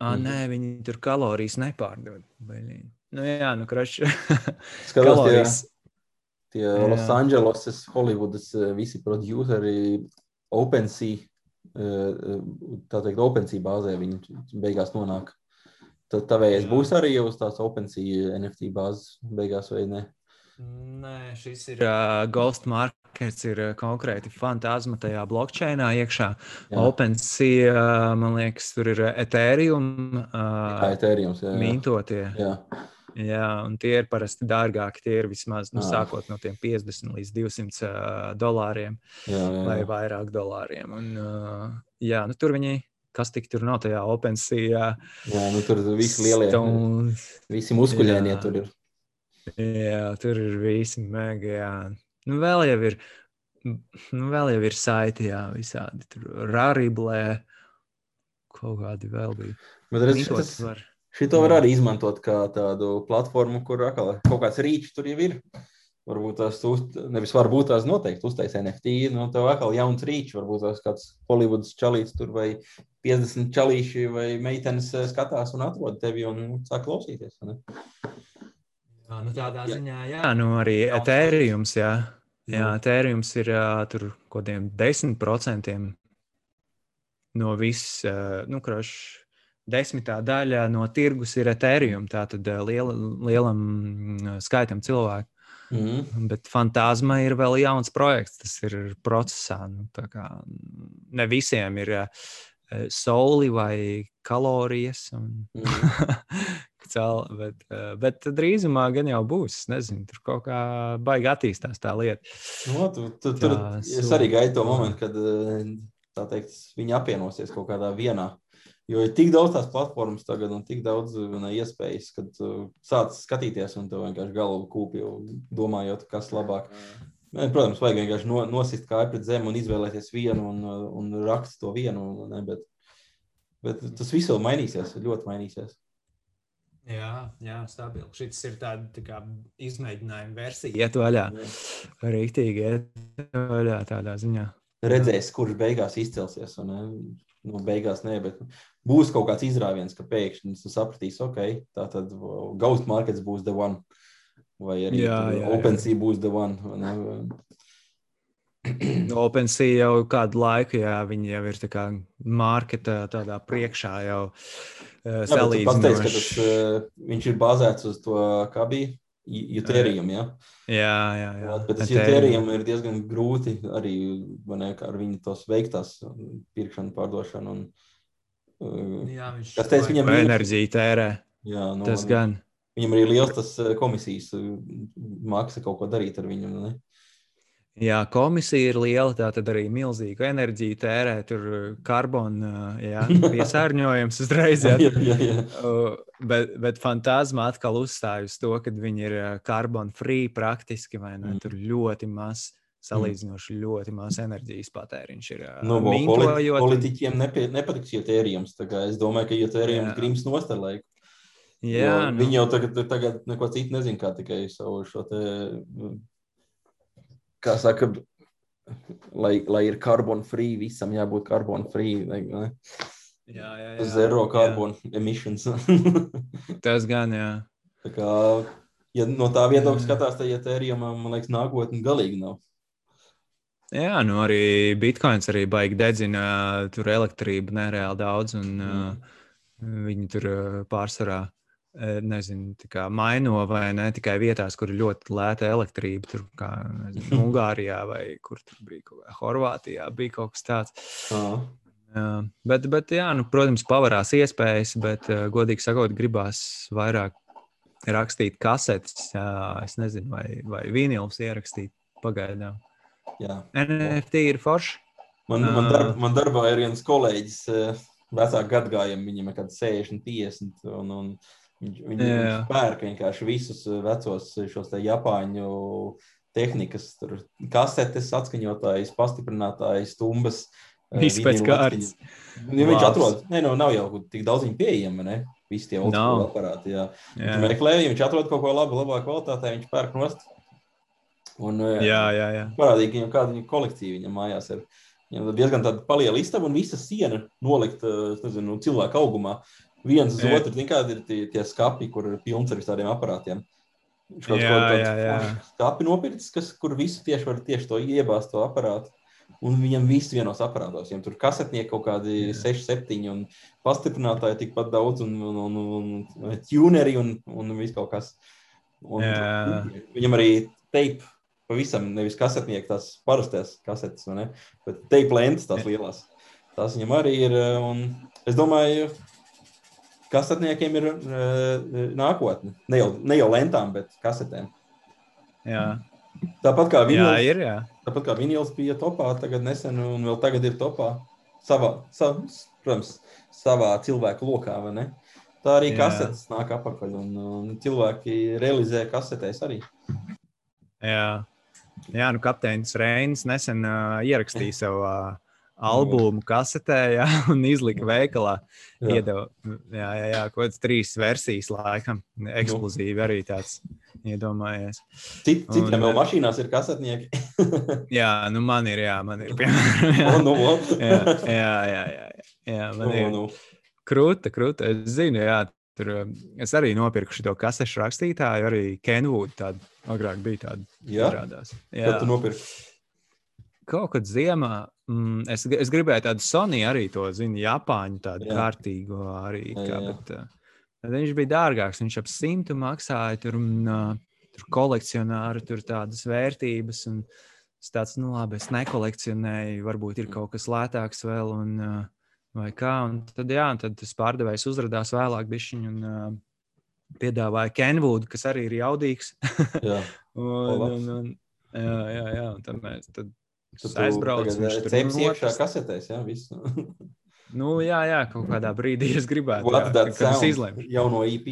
Ah, Mhm. Nē, viņi tur kalorijas nepārdod. Baļīgi. Nu, jā, nu, tie, kalorijas. tie Jā. Los Andželosas, Holivudas eh, visi produceri, OpenSea, eh, tā teikt, OpenSea bāzē viņi beigās nonāk. Tad tavējais būs arī uz tās OpenSea NFT bāzes beigās vai ne? Nē, šis ir uh, Ghost Markets, ir uh, konkrēti fantāzma tajā blockchainā iekšā. Jā, OpenSea, uh, man liekas, tur ir Ethereum uh, jā, jā. mintotie. jā. Jā, un tie ir parasti dārgāki. Tie ir vismaz nu, sākot no tiem 50 līdz 200 uh, dolāriem Jā, jā, vai jā. vairāk dolāriem. Un, uh, jā, nu, tur viņi, kas tik tur nav tajā OpenSea, jā nu, tur visi lielie, Stones. visi muskuļēnie Jā. tur ir. Jā, tur ir visi mega. Jā. Nu, vēl jau ir, nu, vēl jau ir saiti, jā, visādi. Tur rariblē, kaut kādi vēl bija. Bet redz, šitas, var. Šito var arī izmantot kā tādu platformu, kur atkal kaut kāds rīčs tur jau ir. Varbūt tās uz, nevis varbūt tās noteikti uztaisīt NFT, no tev atkal jauns rīčs, varbūt tās kāds Hollywoods čalīts tur vai 50 čalīši vai meitenes eh, skatās un atrod tevi un nu, sāk klausīties. vai ne? Jā, nu, tādā Jā. ziņā, jā, nu, arī Ethereum. Jā, jā Ethereum ir jā, tur kaut kādiem 10% no visas, ā, nu, kroš, desmitā daļa no tirgus ir Ethereum. Tātad ā, liela, lielam mm, skaitam cilvēku. Mhm. Bet fantāzma ir vēl jauns projekts, tas ir procesā. Nu, mm, ne visiem ir uh, soli vai kalorijas. Un, Mhm. cel, bet, uh, bet drīzumā gan jau būs. Es Nezinu, tur kaut kā baigi attīstās tā lieta. Nu, tu, tu, tur Tā, es arī gaidu to momentu, kad eh, teikt, viņi apvienosies kaut kādā vienā. Jo ir tik daudz tās platformas tagad, un tik daudz eh, ne, iespējas, kad tu sāc skatīties, un tev vienkārši galva kūpja, domājot, kas labāk. Ne, Protams, vajag vienkārši no, nosist kāju pret zemi un izvēlēties vienu un, eh, un rakstīt to vienu. Ne, bet, bet tas viss vēl mainīsies, ļoti mainīsies. Jā, jā stabili. Šis ir tāds tā kā izmēģinājuma versija. Iet vaļā. Rīktīgi iet vaļā tādā ziņā. Redzēs, kurš beigās izcelsies. Un, nu, beigās nē, bet būs kaut kāds izrāviens, ka pēkšņi tu sapratīsi, ok, tā tad Ghost Markets būs the one. Vai arī Jā, jā, jā. OpenSea būs the one. Ne? OpenSea jau kādu laiku, jā, viņi jau ir tā kā marketā tādā priekšā jau uh, Jā, pats teici, ka tas, salīdzinoši. uh, viņš ir bāzēts uz to, kā bija Ethereum. Ja? Jā, jā, jā. Bet tas Ethereum. Ethereum ir diezgan grūti arī vai ne, kā ar viņu tos veiktās pirkšanu, pārdošanu. Un, uh, Jā, viņš Tas teica, viņam ir- enerģiju tērē. jā, nu, Tas gan. Viņam arī liels tas uh, komisijas uh, maksa kaut ko darīt ar viņu. Ne? Jā, komisija ir liela, tā tad arī milzīga enerģija tērē. Tur karbona jā, piesārņojums uzreiz. Jā. jā, jā, jā. Uh, bet, bet fantāzma atkal uzstāj uz to, ka viņi ir karbona free praktiski, vai ne? Mm. Tur ļoti maz, salīdzinoši ļoti maz enerģijas patēriņš ir. Nu, mintojot un- politiķiem nepie, nepatiks Ethereum. Es domāju, ka Jā. grims nostarlaiku. Jā, nu, Viņi jau tagad, tagad neko citu nezina, kā tikai savu šo te, kā saka, lai, lai ir carbon free, visam jābūt carbon free, ne, jā, jā, jā, zero jā. carbon emissions. Tas gan, jā. Tā kā, ja no tā viedokļa Jā. skatās, tad Ethereum, man liekas, nākotnē galīgi nav. Jā, nu arī bitkoins arī baigi dedzina tur elektrību nereāli daudz, un Mm. uh, viņi tur pārsvarā. Eh, Nezinu, kā maino vai ne tikai vietās, kur ir ļoti lēta elektrība. Tur kā nezinu, Ungārijā vai kur tur bija kaut kā Horvātijā, bija kaut kas tāds. Ah. Jā, bet, bet, jā, nu, protams, pavarās iespējas, bet, uh, godīgi sakot, gribās vairāk rakstīt kasetes. Jā, es nezinu, vai, vai vinils ierakstīt pagaidām. Jā. NFT ir forši. Man, man, darb, man darbā ir viens kolēģis, eh, vecāku gadagājumu, viņam ir kaut kāds 60, 50. Un, un viņš, viņš, viņš pērk vienkārši visus eh, vecos eh, šos te Japāņu tehnikas, tur kasetes, atskaņotājs, pastiprinātājs, stumbas. Viss pēc kārtas. Ja viņš atrod, ne, nu, nav jau tik daudz viņa pieejama, ne? Visi tie Nav. otrā aparāti. Jā. Jā, meklē, ja viņš atrod kaut ko labu, labā kvalitātē, viņš pērk nost. Un, eh, jā, jā. jā. parādīja, ka viņam kāda viņa kolekcija viņam mājās ir. Viņam diezgan tāda paliela istaba un visa siena nolikta nezinu, cilvēku augumā. Viens uz otru, zini, kādi ir tie, tie skapi, kur ir pilns ar tādiem aparātiem. Viņš kaut foršu Skapi nopircis, kas, kur visi tieši var tieši to iebāzt, to aparātu. Un viņam viss vienos aparātos. Viņam tur kasetnieki kaut kādi Jā. 6, 7 un pastiprinātāji tikpat daudz un, un, un, un, un tuneri un, un viss kaut kas. Un, Jā. viņam arī teipa pavisam nevis kasetnieki, tās parastās kasetes, bet teipa lentes, tās lielās. Tās viņam arī ir. Un es domāju, kasetniekiem ir uh, nākotne. Ne jau, ne jau lentām, bet kasetēm. Jā, Tāpat kā jā vinils, ir. Jā. tāpat kā vinils bija topā, tagad nesen un vēl tagad ir topā. Savā, sav, protams, savā cilvēku lokā, vai ne? Tā arī Jā. kasetes nāk apakaļ, un, un cilvēki realizē kasetēs arī. Jā, jā nu, kapteinis Reinis nesen uh, ierakstīja savu uh, albumu kasetē jā, un izlika veikalā. Jā. Iedeva, jā, jā, jā, kaut kādas trīs versijas, laikam, ekskluzīvi arī tāds iedomājies. Cit, citiem vēl jā. mašīnās ir kasetnieki. Jā, nu man ir, jā, man ir, piemēram, jā, O, nu, o. jā, jā, jā, jā, jā, man O, ir. nu. Krūta, krūta. Es zinu, jā, tur um, es arī nopirku šo kasešu rakstītāju, arī Kenvudu. Tāda agrāk bija tāda Jā, izrādās. kad tu nopirki. Kaut kad ziemā mm, es, es gribēju tādu Sony arī to, zinu, Japāņu tādu Jā. kārtīgu arī. Jā, Kā, jā, jā. bet, uh, tad viņš bija dārgāks. Viņš ap simtu maksāja tur, un uh, tur kolekcionāri tur tādas vērtības. Un es tāds, nu labi, es nekolekcionēju, varbūt ir kaut kas lētāks vēl. Un, uh, Vai kā, un tad, jā, un tad tas pārdevējs uzrādījās vēlāk, bišķiņ, un uh, piedāvāja Kenvudu, kas arī ir jaudīgs. Jā. un, un, un, jā, jā, jā, tad mēs tad Aizbraucu, viņš tur ceps iekšā kasetēs, jā, viss. Nu, jā, jā, kaut kādā brīdī es gribētu. What Jā, that sound? izlemju. Jauno EP.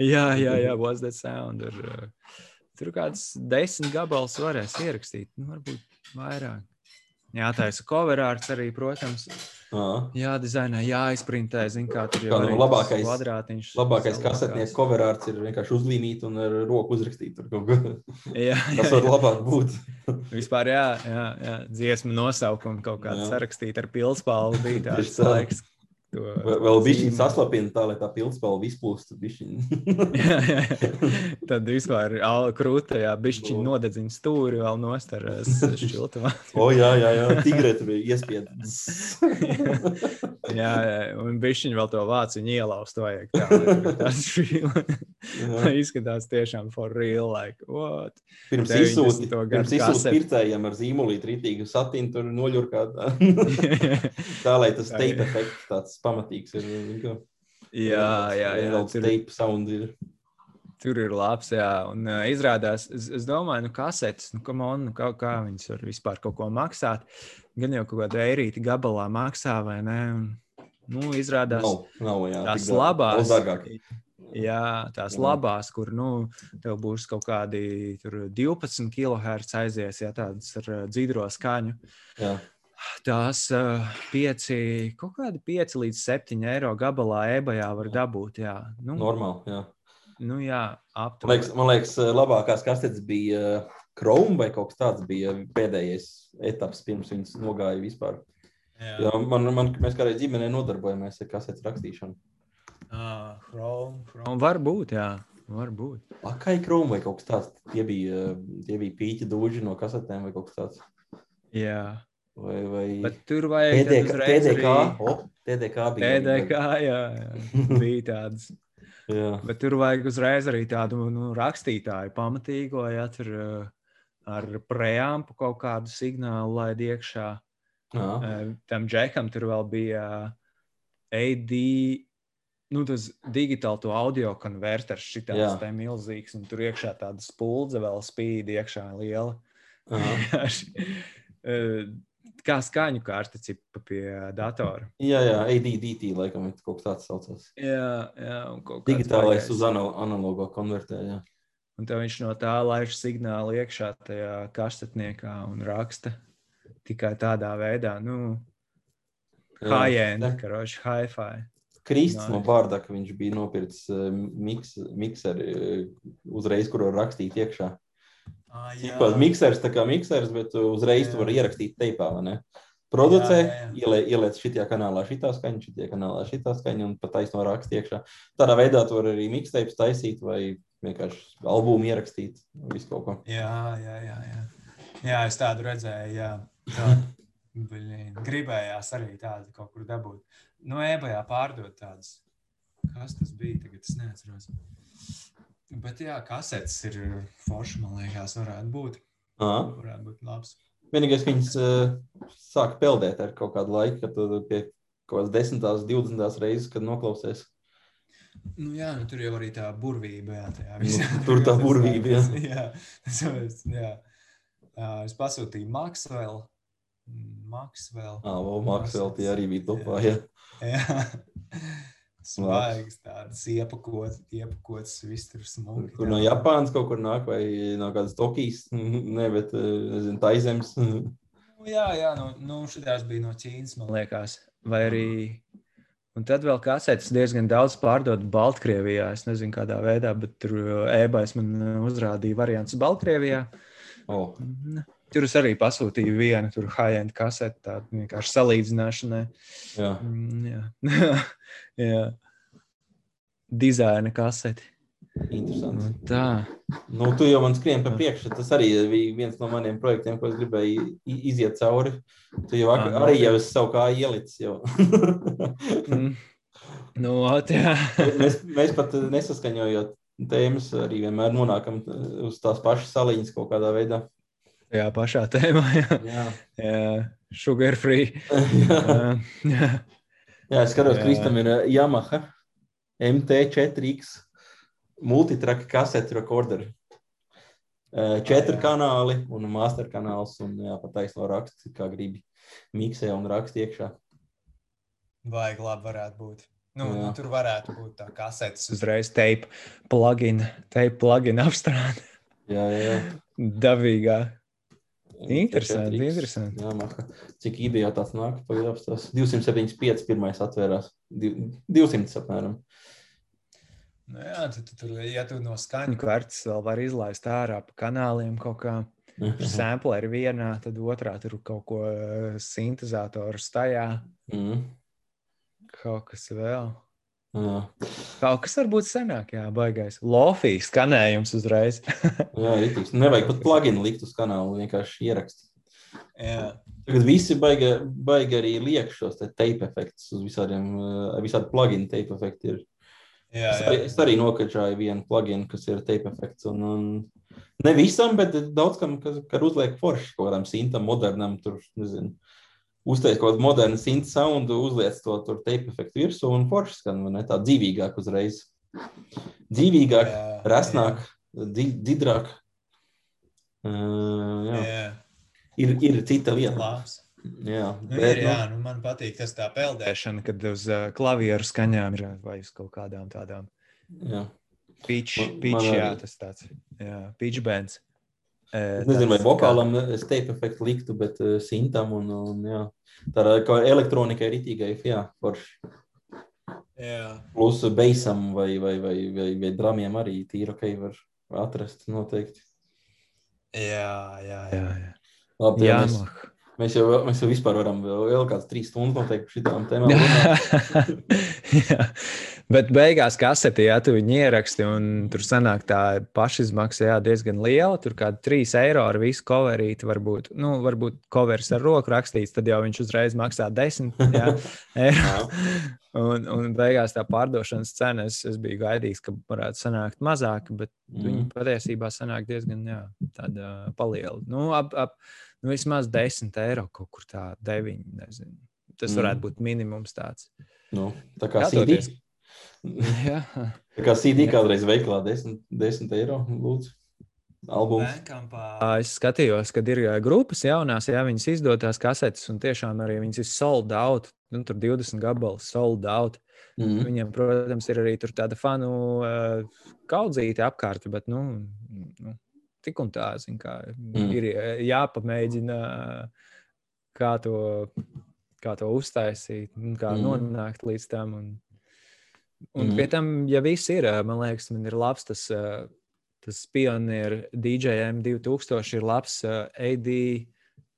Jā, jā, jā, what's that sound? Ar, uh, tur kāds desmit gabals varēs ierakstīt. Nu, varbūt vairāk. Jā, ir coverārts arī, protams. Jā, dizainā jāizprintē, zin, kā tur jau nu arī tas labākais- kvadrātiņš. Labākais kasetnieks coverārts ir vienkārši uzlīmīt un ar roku uzrakstīt. Tur kaut ko. Jā, Tas jā, var jā. labāk būt. Vispār, jā, jā, jā. dziesmu nosaukumu kaut kādu Jā. sarakstīt ar pilspālu bija tāds tā. laiks. To Vēl- Vēl bija saslapina tā, lai tā pildspēle izplūst. bišķiņ. jā, jā, jā. Tad vispār ir krūtajā bišķiņa Nu. nodedzina stūri vēl nostarās šķiltavā. o, jā, jā, jā. Tigrē tur bija iespied. jā, jā, un bišķiņa vēl to vācu ielaust vajag. Tā, lai tur tas Jā. izskatās tiešām for real, like, what? Pirms 90. izsūti, gadu pirms izsūti kaseti. pircējiem ar zīmolīti rītīgu satīnu tur noļurkāt. tā, lai tas Jā, tape jā. efekts tāds pamatīgs ir. Jā, jā, jā. Daudz Tur, tape sound ir. tur ir labs, jā. Un uh, izrādās, es, es domāju, nu, kasetes, nu, come on, nu, kā, kā viņas var vispār kaut ko maksāt. Gan jau kaut kāda eirīta gabalā maksā, vai ne? Un, nu, izrādās, Nav, nav, jā. tās labās, daudz dārgāk. Jā, tās Jā. labās, kur nu, tev būs kaut kādi tur 12 kHz aizies, ja tādas ar dzīvo skaņu. Jā. Tās uh, 5, kaut kādi 5 līdz 7 eiro gabalā ebajā var dabūt. Jā, nu, Normāli, jā. nu, jā Man aptuveni. liekas, man liekas, labākās kastetes bija Chrome vai kaut kas tāds bija pēdējais etaps, pirms viņas nogāja vispār. Jā, man, man, mēs kādreiz ģimenē nodarbojamies ar kasetes rakstīšanu. Ah, Chrome, Chrome. Varbūt, jā, varbūt. Akai Chrome vai kaut kas tāds. Tie bija, tie bija pīķi dūži no kasetēm vai kaut kas tāds. Jā, Vai, vai... bet tur vajag TDK, uzreiz TDK, arī- o, TDK bija. TDK, jā, jā, bija tādas. bet- Jā, Bet tur vajag uzreiz arī tādu nu, rakstītāju pamatīgo, ja tur uh, ar preampu kaut kādu signālu laid iekšā. jā. Tam džekam tur vēl bija uh, AD, nu, tas digitāli to audio konverters, Jā. šitāds tā milzīgs, un tur iekšā tāda spuldze vēl spīd iekšā liela. Uh, Kā skaņu karte cipa pie datora. Jā, jā, ADDT, laikam, ir kaut kas tāds saucās. Jā, jā, un kaut kāds Digitālais uz anal analogo konvertē, jā. Un tad viņš no tā laiž signālu iekšā tajā kastatniekā un raksta tikai tādā veidā, nu, high-end, karoči, hi-fi. Krists no Nice. Bārdaka viņš bija nopircis miks, mikseri uh, uzreiz, kur var rakstīt iekšā. Ah, Tipā miksers tā kā miksers, bet uh, uzreiz tu Jā. vari ierakstīt teipā, vai ne? Producē, ieliec, ieliec šitajā kanālā šitā skaņa, šitajā kanālā šitā skaņa un pat taisno rakst iekšā. Tādā veidā tu vari arī mixtapes taisīt vai vienkārši albumu ierakstīt, visu kaut ko. Jā, jā, jā. Jā, jā es tādu redzēju. Jā. Tā, blin, gribējās arī tādu kaut kur dabūt. No ebajā pārdot tādas. Kas tas bija? Tagad es neatceros. Bet jā, kasetes ir forši, man liekas, varētu būt. Aha. Varētu būt labs. Vienīgais, ka viņas uh, sāk peldēt ar kaut kādu laiku, kad tu pie kaut kādas desmitās, divdesmitās reizes, kad noklausies. Nu, jā, nu, tur jau arī tā burvība. Jā, tajā Nu, visā. tur tā burvība, jā. jā. Es, jā. Jā, es pasūtīju Maksvelu. Maksvelu. Ah, vēl Maksvēl, tie arī bija topā, jā. Jā. Svaigs, tāds iepakots, iepakots, viss tur smuki. Kur no Japānas kaut kur nāk, vai no kādas Tokijas, ne, bet, eh, nezinu, Taizemes. Nu, jā, jā, nu, nu šitās bija no Ķīnas, man man liekas. Vai arī. Un tad vēl kasetes diezgan daudz pārdod Baltkrievijā. Es nezinu, kādā veidā, bet tur e-bais man uh, uzrādīja variants Baltkrievijā. Oh, Tur es arī pasūtīju vienu tur high-end kaseti, tādu vienkārši salīdzināšanai. jā. Mm, jā. jā. Dizaina kaseti. Interesanti. Nu, tā. Nu, tu jau man skrien pa priekšu. Tas arī bija viens no maniem projektiem, ko es gribēju iziet cauri. Tu jau ak- Ah, arī ok. jau esi savu kā ielicis. Mm. Nu, ot, mēs, mēs pat nesaskaņojot tēmas, arī vienmēr nonākam uz tās pašas saliņas kaut kādā veidā. Jā, pašā tēmā. Jā, Jā, jā. sugar free. jā. Jā, jā. jā es skatos, Jā. ka Kristam ir uh, Yamaha MT4X multitrack kasete recorder. Uh, Četri jā. kanāli un master kanāls. Un, jā, pat taisno raksts, kā gribi. Miksē un rakst iekšā. Vajag labi varētu būt. Nu, Jā. nu, tur varētu būt tā kasetes. uz- Uzreiz teipa plugin, teipa plugin apstrāde. Jā, jā, jā. Interesanti, MT4X. interesanti. Jā, maka. Cik ideja tāds nāk, pagaidām tas 275, pirmais atvērās. Div- 200 apmēram. Nu, jā, tu, tu, tur, ja tu no skaņu kartes vēl var izlaist ārā pa kanāliem kaut kā. Tur sample ir vienā, tad otrā tur kaut ko eh, sintēzatoru stajā. Mm. Kaut kas vēl. Jā, Kaut kas varbūt senāk, jā, baigais. Lofijas skanējums uzreiz. jā rītīgs. Nevajag pat pluginu likt uz kanālu, vienkārši ierakstīt. Tagad visi baigi, baigi arī liek šos te tape efektus uz visādiem, uh, visādi pluginu tape efekti ir. jā, Es jā. arī, es arī nokačāju vienu pluginu, kas ir tape efekts. Un, un ne visam, bet daudz kam, kas kad uzliek forši kaut kādam sintam, modernam, tur, nezinu, uztaisīt kaut kādu modernu sintu soundu, uzliec to tur tape efektu virsū un forši skan, vai ne, tā dzīvīgāk uzreiz. Dzīvīgāk, Jā, resnāk, di, didrāk. Uh, jā. Jā, Ir, ir cita jā. lieta. Labs. Jā, Nu, ir, jā, nu, man patīk tas tā peldēšana. Dēšana, kad uz uh, klavieru skaņām ir vai uz kaut kādām tādām. jā. Pitch, Man- pitch man jā, tas tāds. Jā, pitch bands. Es nezinu, vai vokālam es tape efektu liktu, bet uh, sintam un, un jā. Tā kā elektronikai ritīgai, jā, forši. Jā, Plus beisam vai, vai, vai, vai, vai dramiem arī tīri ok var atrast noteikti. jā, jā. kā- jā. Jā. Labi, jā, mēs, Yamaha. mēs, jau, mēs jau vispār varam vēl, vēl kāds trīs stundas noteikti šitām tēmām. runāt. Jā. Bet beigās kaseti, ja tu viņu ieraksti, un tur sanāk tā pašizmaksa jā, diezgan liela. Tur kāda 3 eiro ar visu coverīti. Varbūt, nu, varbūt covers ar roku rakstīts, tad jau viņš uzreiz maksā 10 jā, eiro. Un, un beigās tā pārdošanas cena, es, es biju gaidījis, ka varētu sanākt mazāk, bet mm. viņi patiesībā sanāk diezgan jā, tāda paliela. Nu, ap, ap, nu, vismaz 10 eiro kaut kur tā, 9. Nezinu. Tas Mm. varētu būt minimums tāds. Nu, tā kā CD. Jā, Tā kā CD Jā. kādreiz veiklā 10, 10 eiro. Lūdzu. Es skatījos, kad ir grupas jaunās, jā, viņas izdotās kasetes, un tiešām arī viņas ir sold out. Nu, tur 20 gabali sold out. Mm. Viņiem, protams, ir arī tur tāda fanu uh, kaudzīte apkārt, bet, nu, nu tik un tā, zin, kā, Mm. ir jāpamēģina, kā to, kā to uztaisīt, un kā Mm. mm. nonākt līdz tam. Un, un Mm. mm. pie tam, ja viss ir, man liekas, man ir labs tas, tas pionieru DJM 2000 ir labs AD,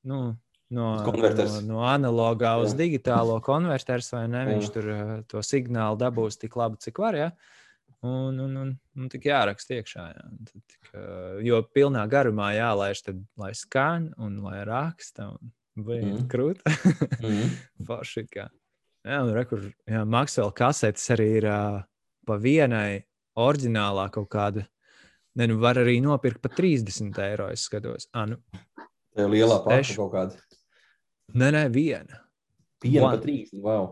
nu, no, Konverters. no, no analogā uz Jā. digitālo konverters, vai ne? Viņš Jā. tur to signālu dabūs tik labi, cik var. Ja? Un, un, un, un tik jāraksta iekšā. Jā. Tad, tik, jo pilnā garumā jālaiž, tad, lai skan un lai raksta. Un, Vai Mhm. krūta? Mm. Forši kā. Jā, un rekur, jā, Maksvela kasetes arī ir uh, pa vienai oriģinālā kaut kāda. Ne, nu var arī nopirkt par 30 eiro. Es skatos, ah, nu, Tā ir lielā pāri kaut kāda. nē, nē, viena. Piena One. pa 30. Wow.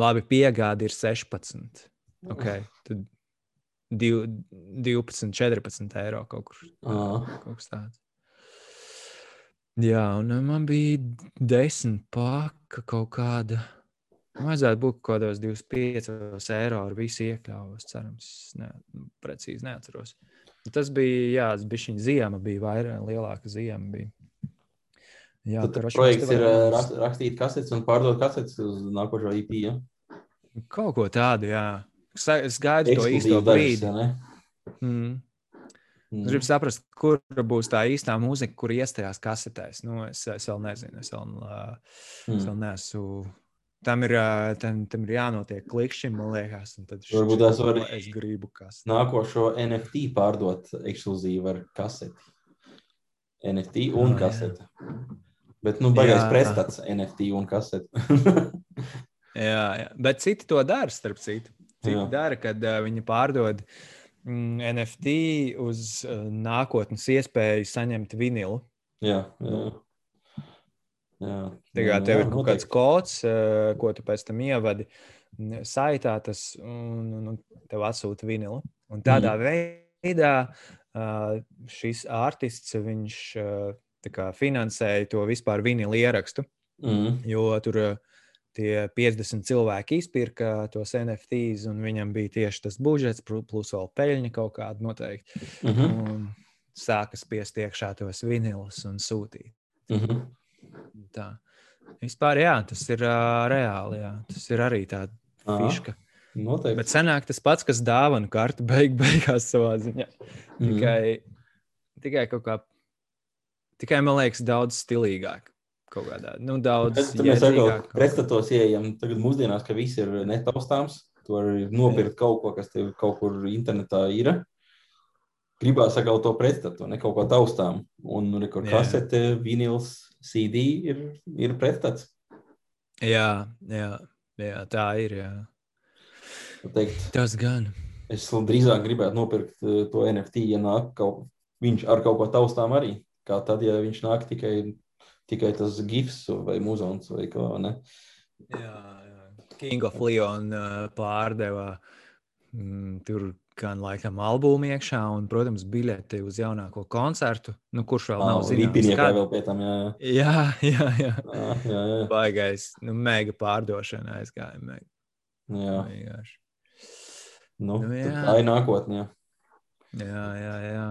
Labi, piegādi ir 16. Okay. Tad div, 12, 14 eiro kaut kur. Ah. Kaut kas tāds. Jā, un uh, man bija desmit paka kaut kāda. Vajadzētu būt kaut kādos 25 eiro ar visu iekļāvos. Cerams, ne, nu, precīzi neatceros. Tas bija, jā, tas bija šī ziema, bija vairāk, lielāka ziema. Bija. Jā, mēs projekts ir varam rak- rakstīt kasetes un pārdot kasetes uz nākošo IP. Ja? Kaut ko tādu, jā. Es, gaidu to īsto brīdi. ja ne? Mm. Mm. Es gribu saprast, kur būs tā īstā mūzika, kur iestājās kasetēs. Nu, es, es vēl nezinu, es vēl, uh, es Mm. vēl neesmu. Tam ir, tam, tam ir jānotiek klikšķim, man liekas. un Varbūt tās var- ko Es gribu kas. Nākošo NFT pārdot ekskluzīvi ar kaseti. NFT un Ah, jā. kaseti. Bet, nu, baigais Jā. prestats NFT un kaseti. Jā, jā. Bet citi to dara, starp citu. Citi Jā. jā. dara, kad uh, viņi pārdod mm, NFT uz uh, nākotnes iespēju saņemt vinilu. jā, jā. jā. Tā kā tev ir kaut kāds kods, uh, ko tu pēc tam ievadi mm, saitā, tas un, un, un tev atsūta vinilu. Un tādā mm. veidā uh, šis artists viņš kā finansēja to vispār vinilu ierakstu, Mm. jo tur uh, tie 50 cilvēki izpirka tos NFTs, un viņam bija tieši tas budžets, plu- plus vēl peļņa kaut kāda noteikti. Mm -hmm. Un sāka spiest iekšā tos vinilus un sūtīt. Mm -hmm. Tā. Vispār, jā, tas ir uh, reāli. Jā. Tas ir arī tāds fiška. Noteikti. Bet senāk tas pats, kas dāvana kartu beig, beigās savā ziņā. Mm. Tikai, tikai kaut kā, tikai man liekas, daudz stilīgāk. Kaut kādā, nu, daudz Tad mēs atkal pretstatos ieejam tagad mūsdienās, ka viss ir netaustāms. Tu vari nopirkt kaut ko, kas tev kaut kur internetā ir. Gribās atkal to pretstatu, ne kaut ko taustām. Un nu, kur Jā. kasete, vinils, CD ir, ir pretstats. Jā, jā, jā, tā ir. Jā. Teikt, Tas gan. es drīzāk gribētu nopirkt eh, to NFT, ja nāk kaut, viņš ar kaut ko taustām arī. Kā tad, ja viņš nāk tikai, tikai tas gifs vai muzons vai ko. Ne? Jā, jā. King of Leon uh, pārdeva mm, tur gan laikam albumu iekšā, un, protams, biļeti uz jaunāko koncertu, nu, kurš vēl nav zināms. Kad. vēl pēc tam. Jā, Jā, jā, jā. jā, jā, jā. Baigais, nu, mega pārdošana aizgāja. Mega. jā. Vienkārši. Nu, Nu, jā. tā ir nākotnē. Jā, jā, jā.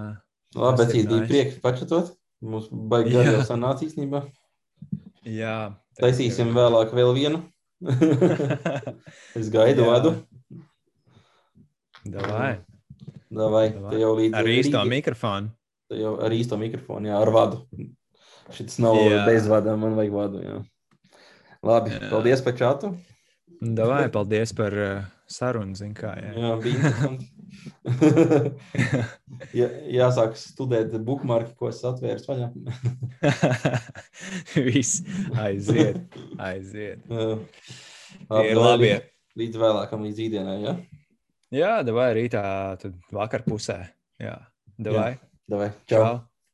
Labi, Tas bet nice. prieks pačatot. Mums baigi gari jau sanāca īstenībā. jā Taisīsim vēlāk vēl vienu. es gaidu Jā. vadu. Davai. Davai, Davai. te jau līdz Ar īsto mikrofonu. te jau ar īsto mikrofonu, jā, ar vadu. Šis nav Jā. bez vada, man vajag vadu. Jā. Labi, Jā. paldies par čatu. Davai, paldies par uh, sarunu. zini Kā, jā. Jā, bija interesanti. Jā, jāsāk studēt bookmarki, ko es atvēru vaļā. Viss aiziet. aiziet. Jā. Tie ir labi. Līdz, vēlākam, līdz īdienai. Ja? Jā, davai rītā, tad vakar pusē. Jā, davai. Davai, čau. Čau.